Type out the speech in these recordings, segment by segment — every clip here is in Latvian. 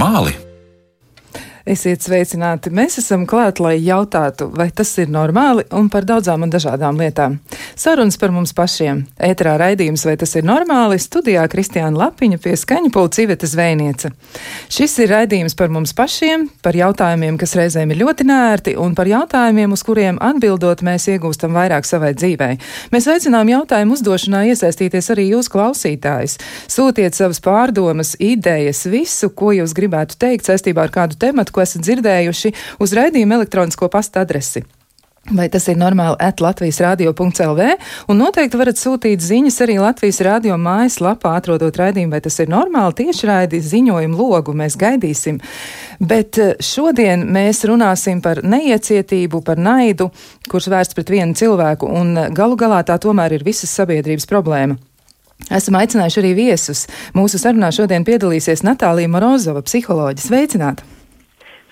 Vai tas ir normāli? Esiet sveicināti. Mēs esam klāt, lai jautātu, vai tas ir normāli un par daudzām un dažādām lietām. Sarunas par mums pašiem. Ēterā raidījums, vai tas ir normāli, studijā Kristiāna Lapiņa pie skaņa pulca Iveta Zvejniece. Šis ir raidījums par mums pašiem, par jautājumiem, kas reizēm ir ļoti nērti, un par jautājumiem, uz kuriem atbildot mēs iegūstam vairāk savai dzīvei. Mēs aicinām jautājumu uzdošanā iesaistīties arī jūs klausītājs. Sūtiet savas pārdomas, idejas, visu, ko jūs gribētu teikt saistībā ar kādu tematu ko esat dzirdējuši, uz raidījuma elektronisko pasta adresi. Vai tas ir normāli at Latvijas radio.lv, un noteikti varat sūtīt ziņas arī Latvijas radio mājaslapā, atrodot raidījumu, vai tas ir normāli tieši raidi ziņojumu logu, mēs gaidīsim. Bet eh, šodien mēs runāsim par neiecietību, par naidu, kurš vērsts pret vienu cilvēku, un eh, galu galā tā tomēr ir visas sabiedrības problēma. Esam aicinājuši arī viesus. Mūsu sarunā šodien piedalīsies Natālija Morozova, psiholoģija. Sveicināta!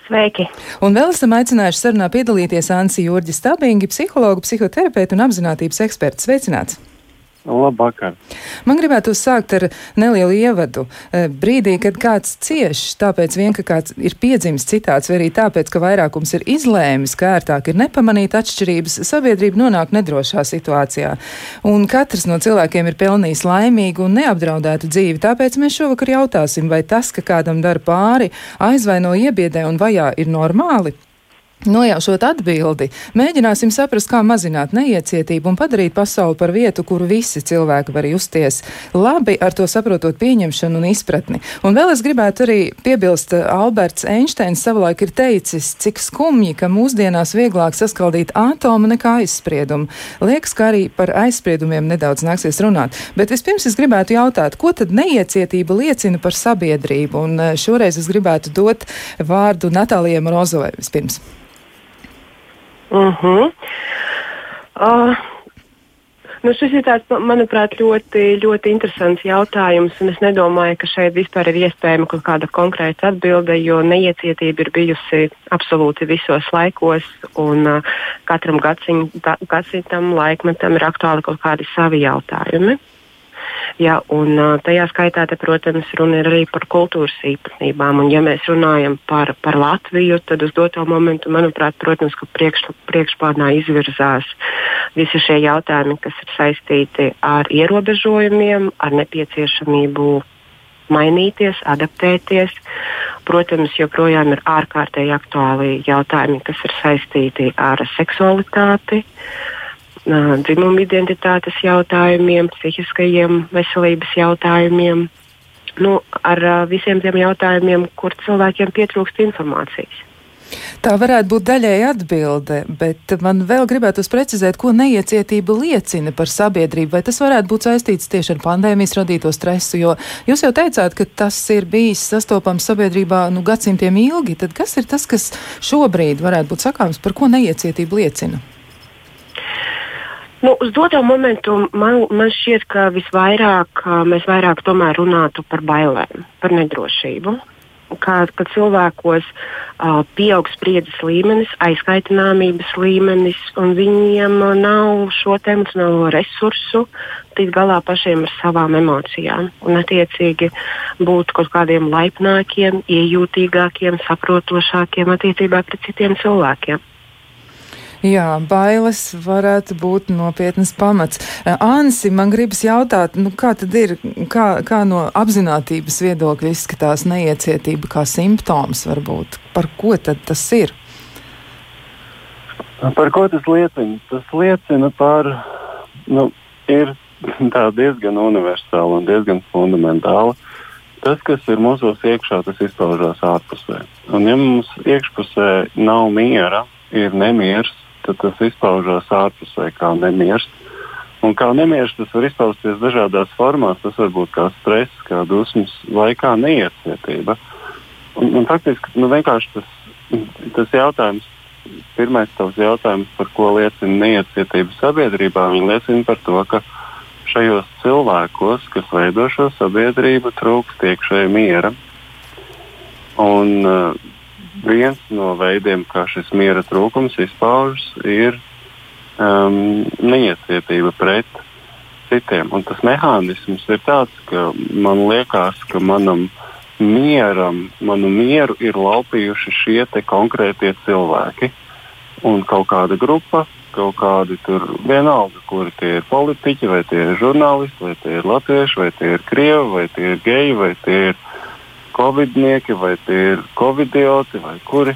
Sveiki! Un vēl esam aicinājuši sarunā piedalīties Ansi Jurģi Stabingi, psihologu, psihoterapeitu un apzinātības ekspertu. Sveicināts! Labvakar. Man gribētu sākt ar nelielu ievadu. Eh, brīdī, kad kāds cieš, tāpēc vien, ka kāds ir piedzimis citāds, vai arī tāpēc, ka vairākums ir izlēmis, ka ērtāk ir nepamanīt atšķirības, sabiedrība nonāk nedrošā situācijā. Un katrs no cilvēkiem ir pelnījis laimīgu un neapdraudētu dzīvi, tāpēc mēs šovakar jautāsim, vai tas, ka kādam dara pāri, aizvaino iebiedē un vajā, ir normāli. Nojaušot atbildi, mēģināsim saprast, kā mazināt neiecietību un padarīt pasauli par vietu, kuru visi cilvēki var justies labi, ar to saprotot pieņemšanu un izpratni. Un vēl es gribētu arī piebilst, Alberts Einsteins savulaik ir teicis, cik skumji, ka mūsdienās vieglāk saskaldīt atomu nekā aizspriedumu. Liekas, ka arī par aizspriedumiem nedaudz nāksies runāt. Bet vispirms es gribētu jautāt, ko tad neiecietība liecina par sabiedrību? Un eh, šoreiz es gribētu dot vārdu Natālijai Morozovai vispirms. Uh -huh. uh, nu šis ir tāds, manuprāt, ļoti, ļoti interesants jautājums. Es nedomāju, ka šeit vispār ir iespējama kaut kāda konkrēta atbilde, jo neiecietība ir bijusi absolūti visos laikos, un uh, katram gadsimtam, laikmetam ir aktuāli kaut kādi savi jautājumi. Ja, un, tajā skaitā, te, protams, runa ir arī par kultūras īpatnībām. Un, ja mēs runājam par, par Latviju, tad uz doto momentu, manuprāt, protams, priekš, priekšplānā izvirzās visi šie jautājumi, kas ir saistīti ar ierobežojumiem, ar nepieciešamību mainīties, adaptēties. Protams, joprojām ir ārkārtīgi aktuāli jautājumi, kas ir saistīti ar seksualitāti. Uh, dzimuma identitātes jautājumiem, psihiskajiem veselības jautājumiem, nu, ar visiem tiem jautājumiem, kur cilvēkiem pietrūkst informācijas. Tā varētu būt daļēji atbilde, bet man vēl gribētu precizēt, ko neiecietība liecina par sabiedrību. Vai tas varētu būt saistīts tieši ar pandēmijas radīto stresu? Jo jūs jau teicāt, ka tas ir bijis sastopams sabiedrībā nu, gadsimtiem ilgi. Tad kas ir tas, kas šobrīd varētu būt sakāms, par ko neiecietība liecina? Nu, uz doto momentu man, man šķiet, ka visvairāk mēs vairāk runātu par bailēm, par nedrošību. Kā, kad cilvēkos uh, pieaug spriedzes līmenis, aizkaitināmības līmenis, un viņiem nav šo emocionālo resursu tikt galā pašiem ar savām emocijām. Un, attiecīgi, būt kaut kādiem laipnākiem, iejūtīgākiem, saprotošākiem attiecībā pret citiem cilvēkiem. Jā, bailes varētu būt nopietnas pamats. Ansi, man gribas jautāt, nu, kā tad ir, kā, kā no apzinātības viedokļa izskatās neiecietība kā simptoms varbūt? Par ko tad tas ir? Par ko tas liecina? Tas liecina par, nu, ir tā diezgan universāla un diezgan fundamentāla. Tas, kas ir mūsos iekšā, tas izpaužās ārpusē. Un ja mums iekšpusē nav miera, ir nemieris, tad tas izpaužās ārpusē kā nemieris. Un kā nemieris tas var izpausties dažādās formās. Tas var būt kā stress, kā dusmas vai kā neiecietība. Un, un faktiski nu, tas, tas jautājums, pirmais tavs jautājums, par ko liecina neiecietība sabiedrībā, liecina par to, ka šajos cilvēkos, kas veido šo sabiedrību, trūkst iekšēja miera. Un, uh, viens no veidiem, kā šis miera trūkums izpaužas, ir um, neiecietība pret citiem. Un tas mehānisms ir tāds, ka man liekas, ka manam mieram, manu mieru ir laupījuši šie konkrētie cilvēki. Un kaut kāda grupa, kaut kādi tur vienalga, kuri tie ir politiķi, vai tie ir žurnālisti, vai tie ir latvieši, vai tie ir krievi, vai tie ir geji, vai tie ir covidnieki, vai tie ir covidioti, vai kuri.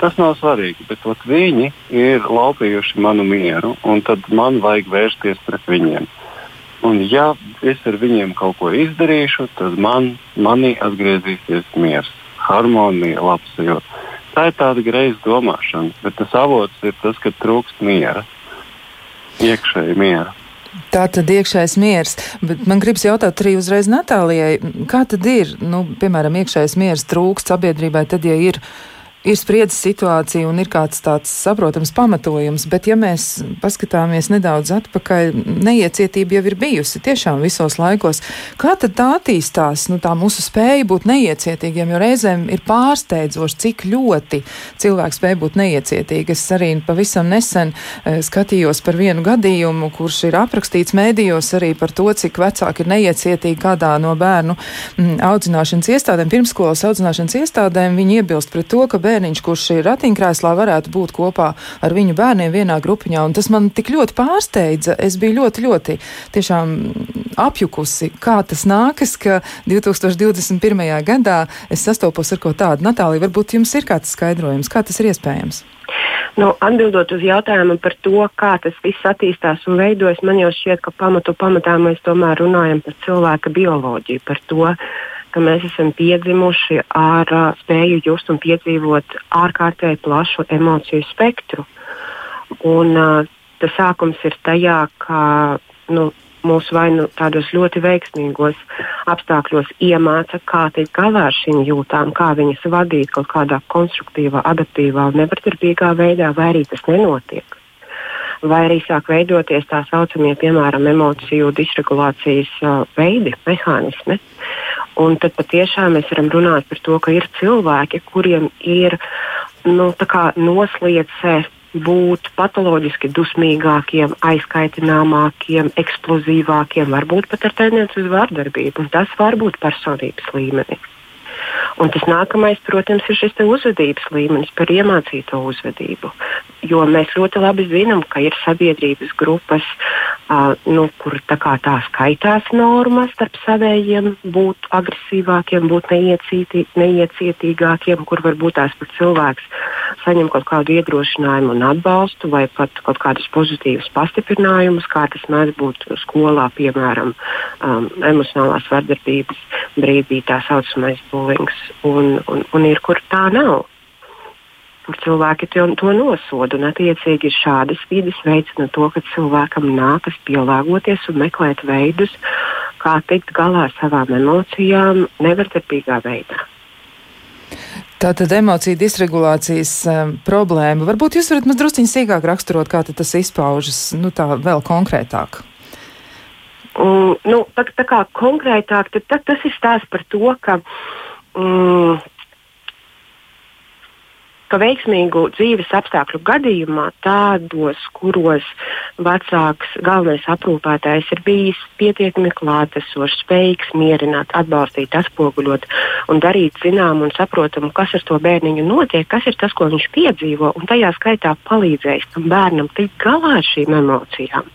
Tas nav svarīgi, bet ot, viņi ir laupījuši manu mieru, un tad man vajag vērsties pret viņiem. Un, ja es ar viņiem kaut ko izdarīšu, tad man, manī atgriezīsies miers, harmonija, labsajūta. Tā ir tāda greiza domāšana, bet tas avots ir tas, ka trūkst miera, iekšēji miera. Tā tad iekšējais miers, bet man gribas jautāt arī uzreiz Natālijai, kā tad ir, nu, piemēram, iekšējais miers trūkst sabiedrībai, tad, ja ir ir spriedzes situācija un ir kāds tāds saprotams pamatojums, bet ja mēs paskatāmies nedaudz atpakaļ, neiecietība jau ir bijusi tiešām visos laikos. Kā tad tā attīstās, nu, tā mūsu spēja būt neiecietīgiem, jo reizēm ir pārsteidzoši, cik ļoti cilvēks spēj būt neiecietīgi. Es arī pavisam nesen e, skatījos par vienu gadījumu, kurš ir aprakstīts mēdījos arī par to, cik vecāki ir neiecietīgi kādā no bērnu m, audzināšanas iestādēm, pirmskolas audzināšanas iestādēm. Viņi iebilst pret to, ka bērni bērniņš, kurš ir ratiņkrēslā, varētu būt kopā ar viņu bērniem vienā grupiņā. Un tas man tik ļoti pārsteidza. Es biju ļoti, ļoti tiešām apjukusi, kā tas nākas, ka 2021. gadā es sastopos ar ko tādu. Natālija, varbūt jums ir kāds skaidrojums, kā tas ir iespējams? Nu, atbildot uz jautājumu par to, kā tas viss attīstās un veidojas, man jau šķiet, ka pamatu pamatā mēs tomēr runājam par cilvēka bioloģiju, par to, ka mēs esam piedzimuši ar uh, spēju just un piedzīvot ārkārtēji plašu emociju spektru. Un, uh, tas sākums ir tajā, ka nu, mūs vai nu tādos ļoti veiksmīgos apstākļos iemāca, kā tikt galā ar šīm jūtām, kā viņas vadīt kaut kādā konstruktīvā, adaptīvā un nevardarbīgā veidā, vai arī tas nenotiek. Vai arī sāk veidoties tā saucamie, piemēram, emociju disregulācijas uh, veidi, mehānismi. Un tad patiešām mēs varam runāt par to, ka ir cilvēki, kuriem ir nu, noslēdzē būt patoloģiski dusmīgākiem, aizkaitināmākiem, eksplozīvākiem, varbūt pat ar tendenci uz vardarbību. Tas var būt personības līmenī. Un tas nākamais, protams, ir šis uzvedības līmenis par iemācīto uzvedību. Jo mēs ļoti labi zinām, ka ir sabiedrības grupas, uh, nu, kur tā, tā skaitās normas starp savējiem, būt agresīvākiem, būt neiecietī, neiecietīgākiem, kur varbūt tās pat cilvēks saņem kaut kādu iedrošinājumu un atbalstu, vai pat kaut kādus pozitīvus pastiprinājumus, kā tas mēdz būt skolā, piemēram, um, emocionālās vardarbības brīdī, tā saucamais bulings un, un, un ir, kur tā nav. Cilvēki to, to nosoda. Un, attiecīgi, šādas vidas veicina to, ka cilvēkam nākas pielāgoties un meklēt veidus, kā tikt galā ar savām emocijām, nevardarbīgā veidā. Tātad emociju disregulācijas um, problēma. Varbūt jūs varat mazliet sīkāk raksturot, kā tas izpaužas, nu tā vēl konkrētāk. Mm, nu, tā, tā kā konkrētāk, tad, tad tas ir stāsts par to, ka mm, ka veiksmīgu dzīves apstākļu gadījumā, tādos, kuros vecāks galvenais aprūpētājs ir bijis pietiekami klātesošs, spējīgs mierināt, atbalstīt, atspoguļot un darīt zināmu un saprotamu, kas ar to bērniņu notiek, kas ir tas, ko viņš piedzīvo, un tajā skaitā palīdzējis tam bērnam tikt galā ar šīm emocijām,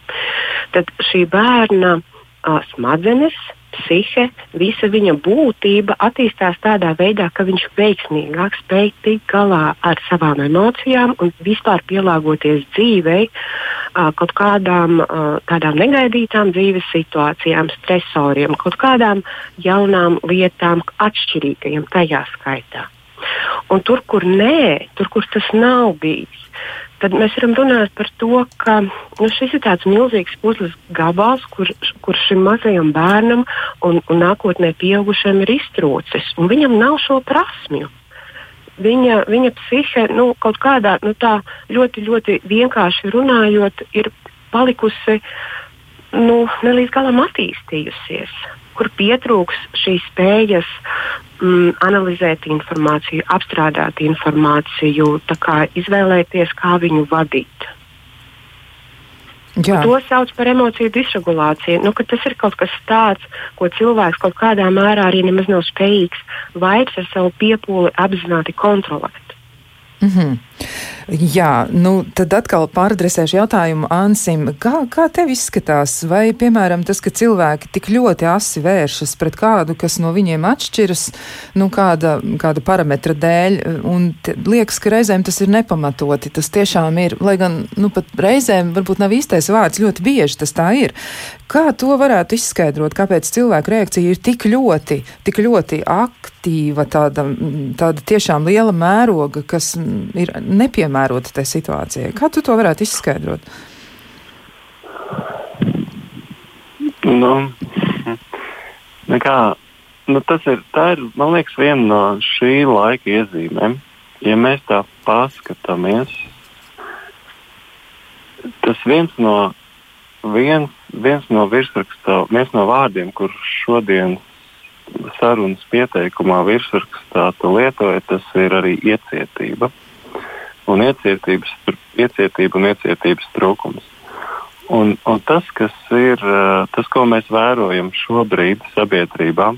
tad šī bērna uh, smadzenes psihe, visa viņa būtība attīstās tādā veidā, ka viņš veiksmīgāk spēj tikt galā ar savām emocijām un vispār pielāgoties dzīvei, kaut kādām tādām negaidītām dzīves situācijām, stresoriem, kaut kādām jaunām lietām, atšķirīgajiem tajā skaitā. Un tur, kur nē, tur, kur tas nav bijis, tad mēs varam runāt par to, ka nu, šis ir tāds milzīgs puzles gabals, kur, kur šim mazajam bērnam un, un nākotnē pieaugušam ir iztrūcis, un viņam nav šo prasmju. Viņa, viņa psihe nu, kaut kādā nu, ļoti, ļoti vienkārši runājot, ir palikusi nu, ne līdz galam attīstījusies kur pietrūks šīs spējas mm, analizēt informāciju, apstrādāt informāciju, kā izvēlēties, kā viņu vadīt. To sauc par emociju disregulāciju. Nu, tas ir kaut kas tāds, ko cilvēks kaut kādā mērā arī nemaz nav spējīgs vairs ar savu piepūli apzināti kontrolēt. Mm -hmm. Jā, nu tad atkal pāradresēšu jautājumu Ansim. Kā, kā tev izskatās? Vai, piemēram, tas, ka cilvēki tik ļoti asi vēršas pret kādu, kas no viņiem atšķiras, nu, kāda, kāda parametra dēļ, un liekas, ka reizēm tas ir nepamatoti. Tas tiešām ir, lai gan, nu, pat reizēm varbūt nav īstais vārds, ļoti bieži tas tā ir. Kā to varētu izskaidrot? Kāpēc cilvēku reakcija ir tik ļoti, tik ļoti aktīva, tāda, tāda tiešām liela mēroga, kas ir nepiemērota? piemērota tai situācijai. Kā tu to varētu izskaidrot? Nu, nekā, nu tas ir, ir, man liekas, viena no šī laika iezīmēm. Ja mēs tā paskatāmies, tas viens no, viens, viens no virsrakstā, viens no vārdiem, kur šodien sarunas pieteikumā virsrakstā lietoja, tas ir arī iecietība un iecietības, iecietība un iecietības trūkums. Un, un tas, kas ir, tas, ko mēs vērojam šobrīd sabiedrībā,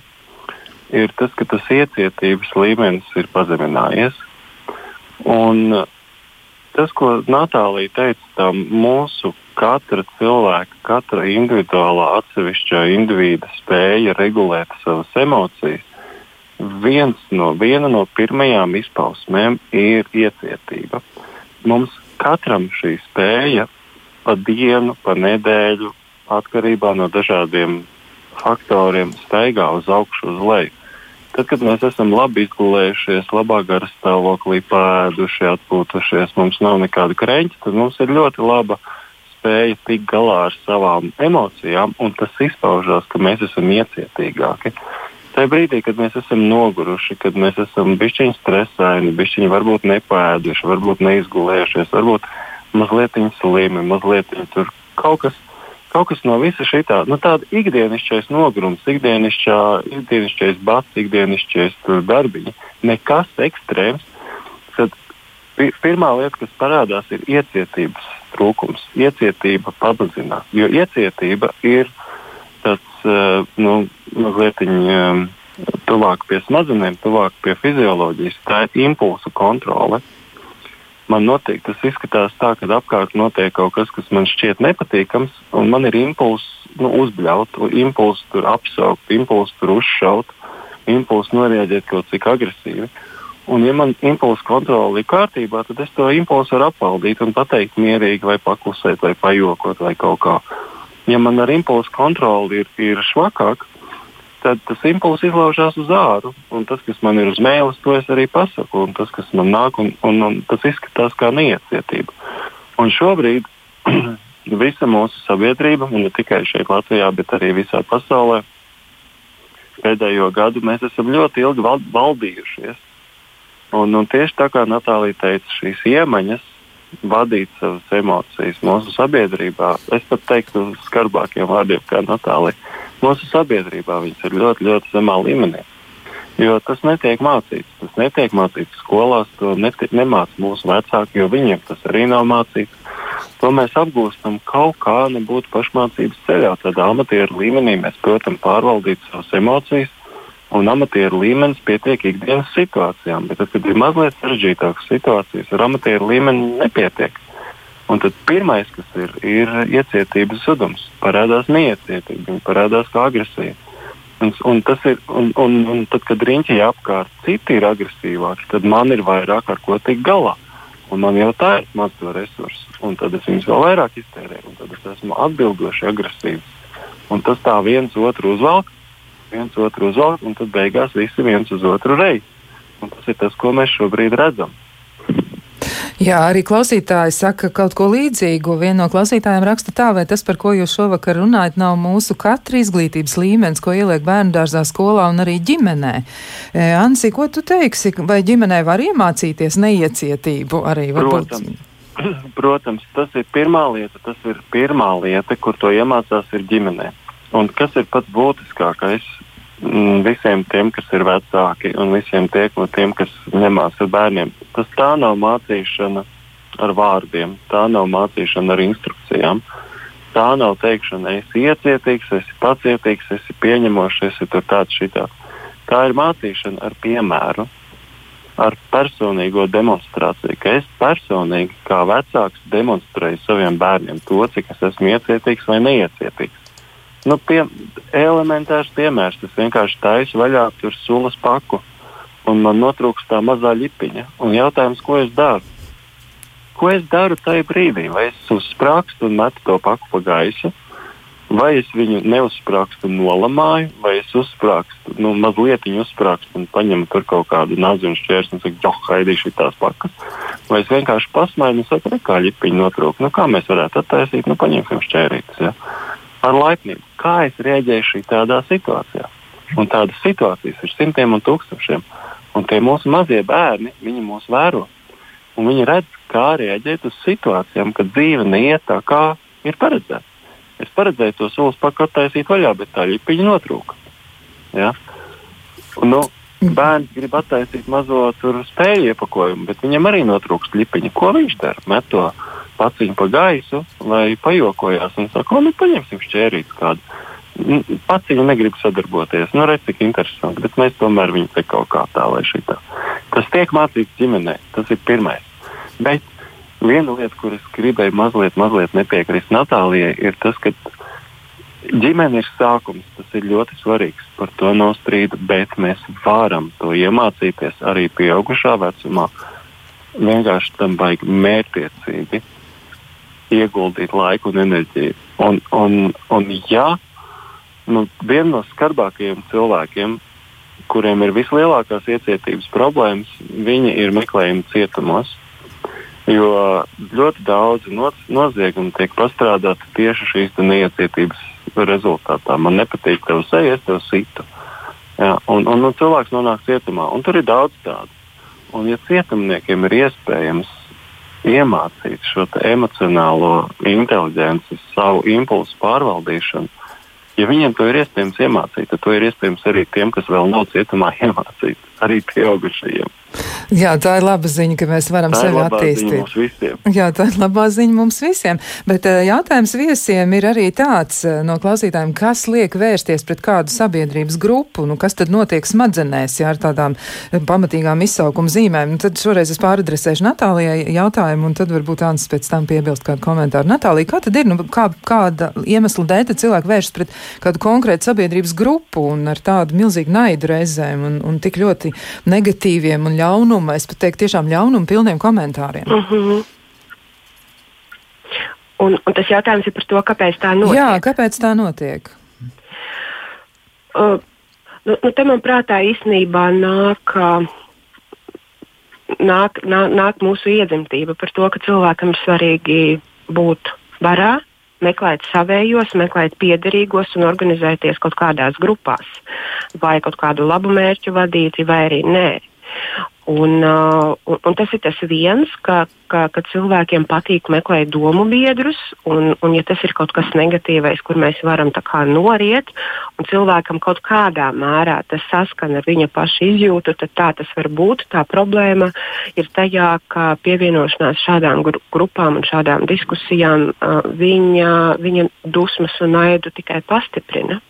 ir tas, ka tas iecietības līmenis ir pazeminājies. Un tas, ko Natālija teica, tā mūsu katra cilvēka, katra individuālā atsevišķā indivīda spēja regulēt savas emocijas, viens no, viena no pirmajām izpausmēm ir iecietība. Mums katram šī spēja pa dienu, pa nedēļu, atkarībā no dažādiem faktoriem, staigā uz augšu, uz leju. Tad, kad mēs esam labi izgulējušies, labā gara stāvoklī, pēduši, atpūtušies, mums nav nekāda kreņķa, tad mums ir ļoti laba spēja tikt galā ar savām emocijām, un tas izpaužās, ka mēs esam iecietīgāki. Tajā brīdī, kad mēs esam noguruši, kad mēs esam bišķiņi stresaini, bišķiņi varbūt nepēduši, varbūt neizgulējušies, varbūt mazliet slimi, mazliet tur kaut kas, kaut kas no visa šī tā, nu, tāda ikdienišķais nogurums, ikdienišķā, ikdienišķais bats, ikdienišķais darbiņi, nekas ekstrēms. Tad pirmā lieta, kas parādās, ir iecietības trūkums, iecietība pamazinās, jo iecietība ir tāds uh, nu, mazliet uh, tuvāk pie smadzenēm, tuvāk pie fizioloģijas. Tā ir impulsu kontrole. Man notiek, tas izskatās tā, ka apkārt notiek kaut kas, kas man šķiet nepatīkams, un man ir impulss nu, uzbļaut, impulss tur apsaukt, impulss tur uzšaut, impulss norēģēt kaut cik agresīvi. Un, ja man impulsu kontrole ir kārtībā, tad es to impulsu varu apvaldīt un pateikt mierīgi, vai paklusēt, vai pajokot, vai kaut kā ja man ar impulsu kontroli ir, ir švakāk, tad tas impulss izlaužās uz āru. Un tas, kas man ir uz mēles, to es arī pasaku. Un tas, kas man nāk, un, un, un tas izskatās kā neiecietība. Un šobrīd visa mūsu sabiedrība, un ne tikai šeit Latvijā, bet arī visā pasaulē, pēdējo gadu mēs esam ļoti ilgi valdījušies. Un, un tieši tā kā Natālija teica, šīs iemaņas vadīt savas emocijas mūsu sabiedrībā. Es pat teiktu skarbākiem vārdiem, kā Natālija. Mūsu sabiedrībā viņas ir ļoti, ļoti zemā līmenī. Jo tas netiek mācīts. Tas netiek mācīts skolās, to netiek, nemāca mūsu vecāki, jo viņiem tas arī nav mācīts. To mēs apgūstam kaut kā, nebūtu pašmācības ceļā. Tādā amatieru līmenī mēs, protams, pārvaldīt savas emocijas, un amatieru līmenis pietiek ikdienas situācijām. Bet, tad, kad ir mazliet sarežģītākas situācijas, ar amatieru līmeni nepietiek. Un tad pirmais, kas ir, ir iecietības zudums. Parādās neiecietība, viņa parādās kā agresija. Un, un, ir, un, un, un tad, kad riņķī apkārt citi ir agresīvāki, tad man ir vairāk ar ko tikt galā. Un man jau tā ir maz to resursu. Un tad es viņus vēl vairāk iztērēju, tad es esmu atbildoši agresīvs. Un tas tā viens otru uzvelk, viens otru uzvelk, un tad beigās visi viens uz otru reiz. Un tas ir tas, ko mēs šobrīd redzam. Jā, arī klausītāji saka kaut ko līdzīgu. Viena no klausītājiem raksta tā, vai tas, par ko jūs šovakar runājat, nav mūsu katra izglītības līmenis, ko ieliek bērnu dārzā, skolā un arī ģimenē. E, Ansi, ko tu teiksi? Vai ģimenē var iemācīties neiecietību arī? Varbūt? Protams. Protams, tas ir pirmā lieta. Tas ir pirmā lieta, kur to iemācās ir ģimenē. Un kas ir pats būtiskākais mm, visiem tiem, kas ir vecāki un visiem tiem, tiem kas ņemās ar bērniem? Tas tā nav mācīšana ar vārdiem, tā nav mācīšana ar instrukcijām. Tā nav teikšana, esi iecietīgs, esi pacietīgs, esi pieņemošs, esi tur tāds šitāds. Tā ir mācīšana ar piemēru, ar personīgo demonstrāciju, ka es personīgi kā vecāks demonstrēju saviem bērniem to, cik es esmu iecietīgs vai neiecietīgs. Nu, pie, elementārs piemērs. Es vienkārši taisu vaļā tur sulas paku, un man notrūks tā mazā lipiņa. Un jautājums, ko es daru? Ko es daru tajā brīdī? Vai es uzsprāgstu un metu to paku pa gaisu, vai es viņu neuzsprāgstu un nolamāju, vai es uzsprāgstu, nu, mazliet uzsprāgstu un paņemu tur kaut kādu nazi un šķērsli un saku, joh, haidīšu tās pakas. Vai es vienkārši pasmaidu un saku, kā lipiņa notrūk. Nu, kā mēs varētu attaisīt, nu, paņemsim šķērītes. Ja? Ar laipnību. Kā es rēģēšu tādā situācijā? Un tādas situācijas ir simtiem un tūkstošiem. Un tie mūsu mazie bērni, viņi mūs vēro. Un viņi redz, kā rēģēt uz situācijām, kad dzīve neiet tā, kā ir paredzēts. Es paredzēju to solis pakāpēt taisīt vaļā, bet tā ļipiņa notrūka. Ja? Un, nu, bērns grib attaisīt mazo spēļu iepakojumu, bet viņam arī notrūkst ļipiņa. Ko viņš dara? Met to paciņu pa gaisu, lai pajokojās un saka, nu, paņemsim šķērīti kādu. Pats viņa negrib sadarboties. Nu, redz, cik interesanti. Bet mēs tomēr viņu te kaut kā tā, lai šī tā. Tas tiek mācīts ģimenē. Tas ir pirmais. Bet viena lieta, kuras gribēju mazliet, mazliet nepiekrist Natālijai, ir tas, ka ģimene ir sākums. Tas ir ļoti svarīgs. Par to nav strīdu, bet mēs varam to iemācīties arī pieaugušā vecumā. Vienkārši tam vajag mērķtiecīgi ieguldīt laiku un enerģiju. Un, un, un ja nu, viena no skarbākajiem cilvēkiem, kuriem ir vislielākās iecietības problēmas, viņi ir meklējumi cietumos. Jo ļoti daudz noziegumu tiek pastrādāti tieši šīs neiecietības rezultātā. Man nepatīk tev seja, es tev situ. Ja, un, un, un cilvēks nonāk cietumā, un tur ir daudz tādu. Un, ja cietumniekiem ir iespējams iemācīt šo emocionālo inteligenci, savu impulsu pārvaldīšanu, ja viņiem to ir iespējams iemācīt, tad to ir iespējams arī tiem, kas vēl nav cietumā iemācīt, arī pieaugušajiem. Jā, tā ir laba ziņa, ka mēs varam sevi attīstīt. Jā, tā ir labā ziņa mums visiem. Bet eh, jautājums viesiem ir arī tāds eh, no klausītājiem, kas liek vērsties pret kādu sabiedrības grupu, nu kas tad notiek smadzenēs, ja ar tādām eh, pamatīgām izsaukuma zīmēm. Nu, tad šoreiz es pāradresēšu Natālijai jautājumu, un tad varbūt Ants pēc tam piebilst kādu komentāru. Natālija, kā tad ir, nu, kā, kāda iemesla dēļ cilvēki vēršas pret kādu konkrētu sabiedrības grupu un ar tādu milzīgu naidu reizēm un, un tik ļoti negatīviem un ļaunuma, es pat teiktu, tiešām ļaunuma pilniem komentāriem. Mm -hmm. Un, un tas jautājums ir par to, kāpēc tā notiek. Jā, kāpēc tā notiek? Uh, nu, nu, te man prātā īstenībā nāk, nāk, nāk, nāk mūsu iedzimtība par to, ka cilvēkam ir svarīgi būt varā, meklēt savējos, meklēt piederīgos un organizēties kaut kādās grupās, vai kaut kādu labu mērķu vadīt, vai arī nē. Un, uh, un, un tas ir tas viens, ka, ka, ka cilvēkiem patīk meklēt domu biedrus, un, un ja tas ir kaut kas negatīvais, kur mēs varam noriet, un cilvēkam kaut kādā mērā tas saskan ar viņa pašu izjūtu, tad tā tas var būt. Tā problēma ir tajā, ka pievienošanās šādām gru grupām un šādām diskusijām uh, viņa, viņa dusmas un naidu tikai pastiprina.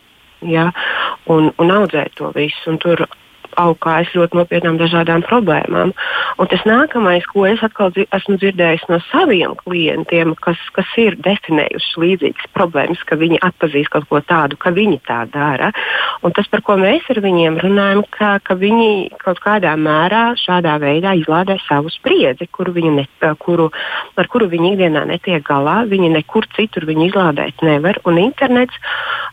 Ja, un, un audzē to visu. Un tur augās ļoti nopietnām dažādām problēmām. Un tas nākamais, ko es atkal dzi esmu dzirdējis no saviem klientiem, kas, kas ir definējuši līdzīgas problēmas, ka viņi atpazīst kaut ko tādu, ka viņi tā dara. Un tas, par ko mēs ar viņiem runājam, ka, ka viņi kaut kādā mērā šādā veidā izlādē savu spriedzi, kuru ne, kuru, ar kuru viņi ikdienā netiek galā. Viņi nekur citur viņu izlādēt nevar. Un internets,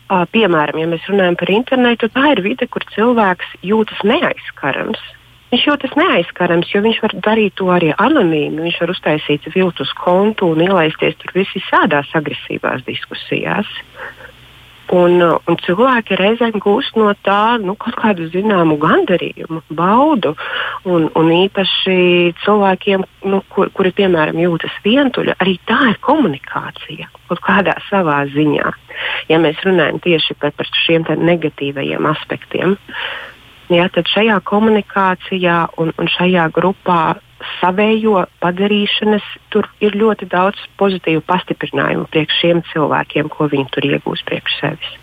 piemēram, ja mēs runājam par internetu, tā ir vide, kur cilvēks jūtas neaizskarams. Viņš jūtas neaizskarams, jo viņš var darīt to arī anonīmi. Viņš var uztaisīt viltus kontu un ielaisties tur visādās agresīvās diskusijās. Un, un cilvēki reizēm gūst no tā nu, kaut kādu zināmu gandarījumu, baudu. Un, un īpaši cilvēkiem, nu, kur, kuri piemēram jūtas vientuļi, arī tā ir komunikācija kaut kādā savā ziņā. Ja mēs runājam tieši par, par šiem negatīvajiem aspektiem. Uh, ja, tad šajā komunikācijā un, un šajā grupā savējo padarīšanas, tur ir ļoti daudz pozitīvu pastiprinājumu priekš šiem cilvēkiem, ko viņi tur iegūs priekš sevis.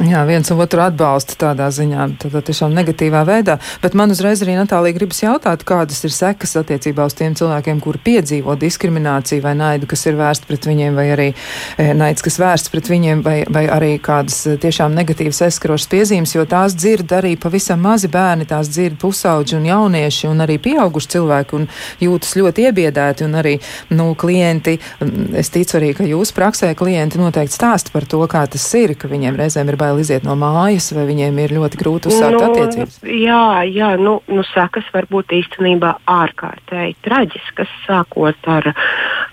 Jā, viens otru atbalsta tādā ziņā, tādā tiešām negatīvā veidā. Bet man uzreiz arī Natālija gribas jautāt, kādas ir sekas attiecībā uz tiem cilvēkiem, kuri piedzīvo diskrimināciju vai naidu, kas ir vērsts pret viņiem, vai arī e, naids, kas vērsts pret viņiem, vai, vai arī kādas e, tiešām negatīvas aizskarošas piezīmes, jo tās dzird arī pavisam mazi bērni, tās dzird pusauģi un jaunieši un arī pieauguši cilvēki un jūtas ļoti iebiedēti un arī, nu, klienti, es ticu arī, ka jūs praksē klienti noteikti stāst par to, kā tas ir, ka viņiem reizēm ir bail bail iziet no mājas, vai viņiem ir ļoti grūti uzsākt nu, attiecības? Jā, jā nu, nu sakas var būt īstenībā ārkārtēji traģiskas, sākot ar,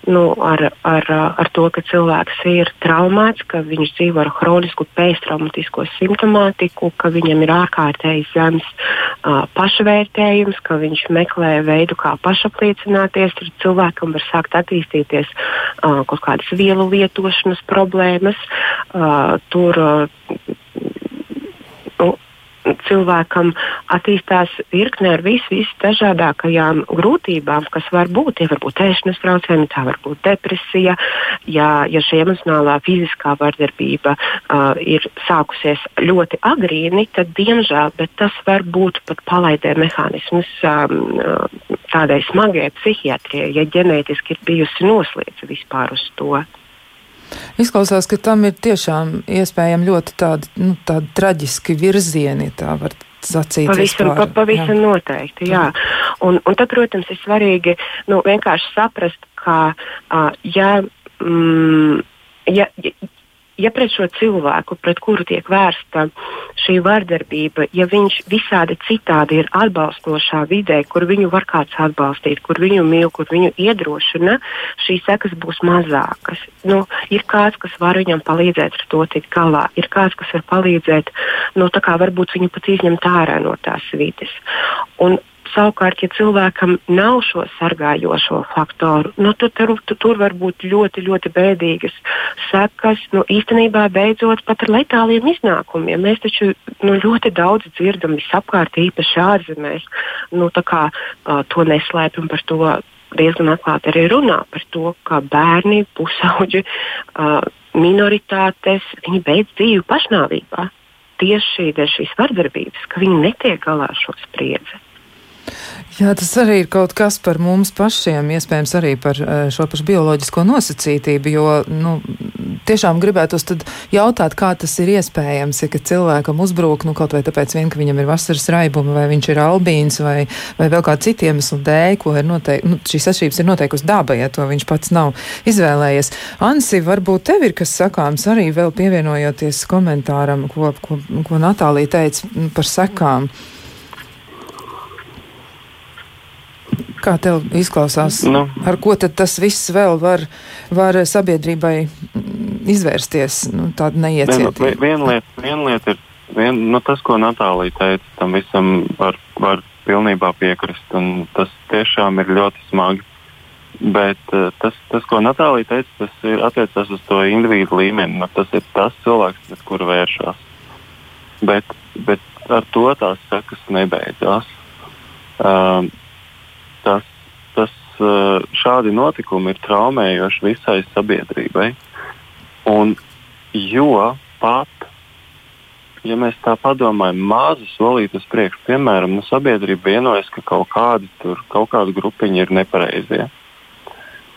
nu, ar, ar, ar to, ka cilvēks ir traumēts, ka viņš dzīvo ar hronisku pēctraumatisko simptomātiku, ka viņam ir ārkārtēji zems uh, pašvērtējums, ka viņš meklē veidu, kā pašapliecināties. Tur cilvēkam var sākt attīstīties uh, kaut kādas vielu lietošanas problēmas. Uh, tur uh, cilvēkam attīstās virkne ar vis, visdažādākajām grūtībām, kas var būt. Ja var būt ēšanas traucējumi, tā var būt depresija. Ja, ja šī emocionālā, fiziskā vardarbība uh, ir sākusies ļoti agrīni, tad diemžēl tas var būt pat palaidē mehānisms um, tādai smagai psihiatrijai, ja ģenētiski ir bijusi noslēdza vispār uz to. Izklausās, ka tam ir tiešām iespējami ļoti tādi, nu, tādi traģiski virzieni, tā var sacīt. Pavisam, pa, pavisam jā. noteikti, jā. Un, un tad, protams, ir svarīgi nu, vienkārši saprast, ka uh, ja, mm, ja, ja, ja pret šo cilvēku, pret kuru tiek vērsta šī vardarbība, ja viņš visādi citādi ir atbalstošā vidē, kur viņu var kāds atbalstīt, kur viņu mīl, kur viņu iedrošina, šīs sekas būs mazākas. Nu, ir kāds, kas var viņam palīdzēt ar to tikt galā, ir kāds, kas var palīdzēt, nu, tā kā varbūt viņu pat izņemt ārā no tās vides. Un Savukārt, ja cilvēkam nav šo sargājošo faktoru, nu, tad tur, tur, tur var būt ļoti, ļoti bēdīgas sekas. Nu, īstenībā beidzot pat ar letāliem iznākumiem. Mēs taču nu, ļoti daudz dzirdam visapkārt, īpaši ārzemēs. Nu, kā, uh, to neslēpjam par to. Diezgan atklāti arī runā par to, ka bērni, pusauģi, uh, minoritātes, viņi beidz dzīvi pašnāvībā. Tieši dēļ šīs vardarbības, ka viņi netiek galā ar šo spriedzi. Jā, tas arī ir kaut kas par mums pašiem, iespējams arī par eh, šo pašu bioloģisko nosacītību, jo, nu, tiešām gribētos tad jautāt, kā tas ir iespējams, ja cilvēkam uzbrūk, nu, kaut vai tāpēc vien, ka viņam ir vasaras raibumi, vai viņš ir albīns, vai, vai vēl kādu citu iemeslu dēļ, ko ir noteikti, nu, šīs atšķirības ir noteikusi daba, ja to viņš pats nav izvēlējies. Ansi, varbūt tev ir kas sakāms arī vēl pievienojoties komentāram, ko, ko, ko Natālija teica par sekām. Mm. Kā tev izklausās? Nu, Ar ko tad tas viss vēl var, var sabiedrībai izvērsties? Nu, tāda neiecietība. Viena vien lieta, vien lieta ir vien, nu, tas, ko Natālija teica, tam visam var, var pilnībā piekrist. Tas tiešām ir ļoti smagi. Bet uh, tas, tas, ko Natālija teica, tas ir attiecās uz to individu līmeni. Nu, tas ir tas cilvēks, pret kuru vēršās. Bet, bet ar to tās sekas nebeidzās. Uh, tas, tas eh, šādi notikumi ir traumējoši visai sabiedrībai. Un, jo pat, ja mēs tā padomājam, mazu solīti uz priekšu, piemēram, nu, sabiedrība vienojas, ka kaut kādi tur, kaut kāda grupiņa ir nepareizie.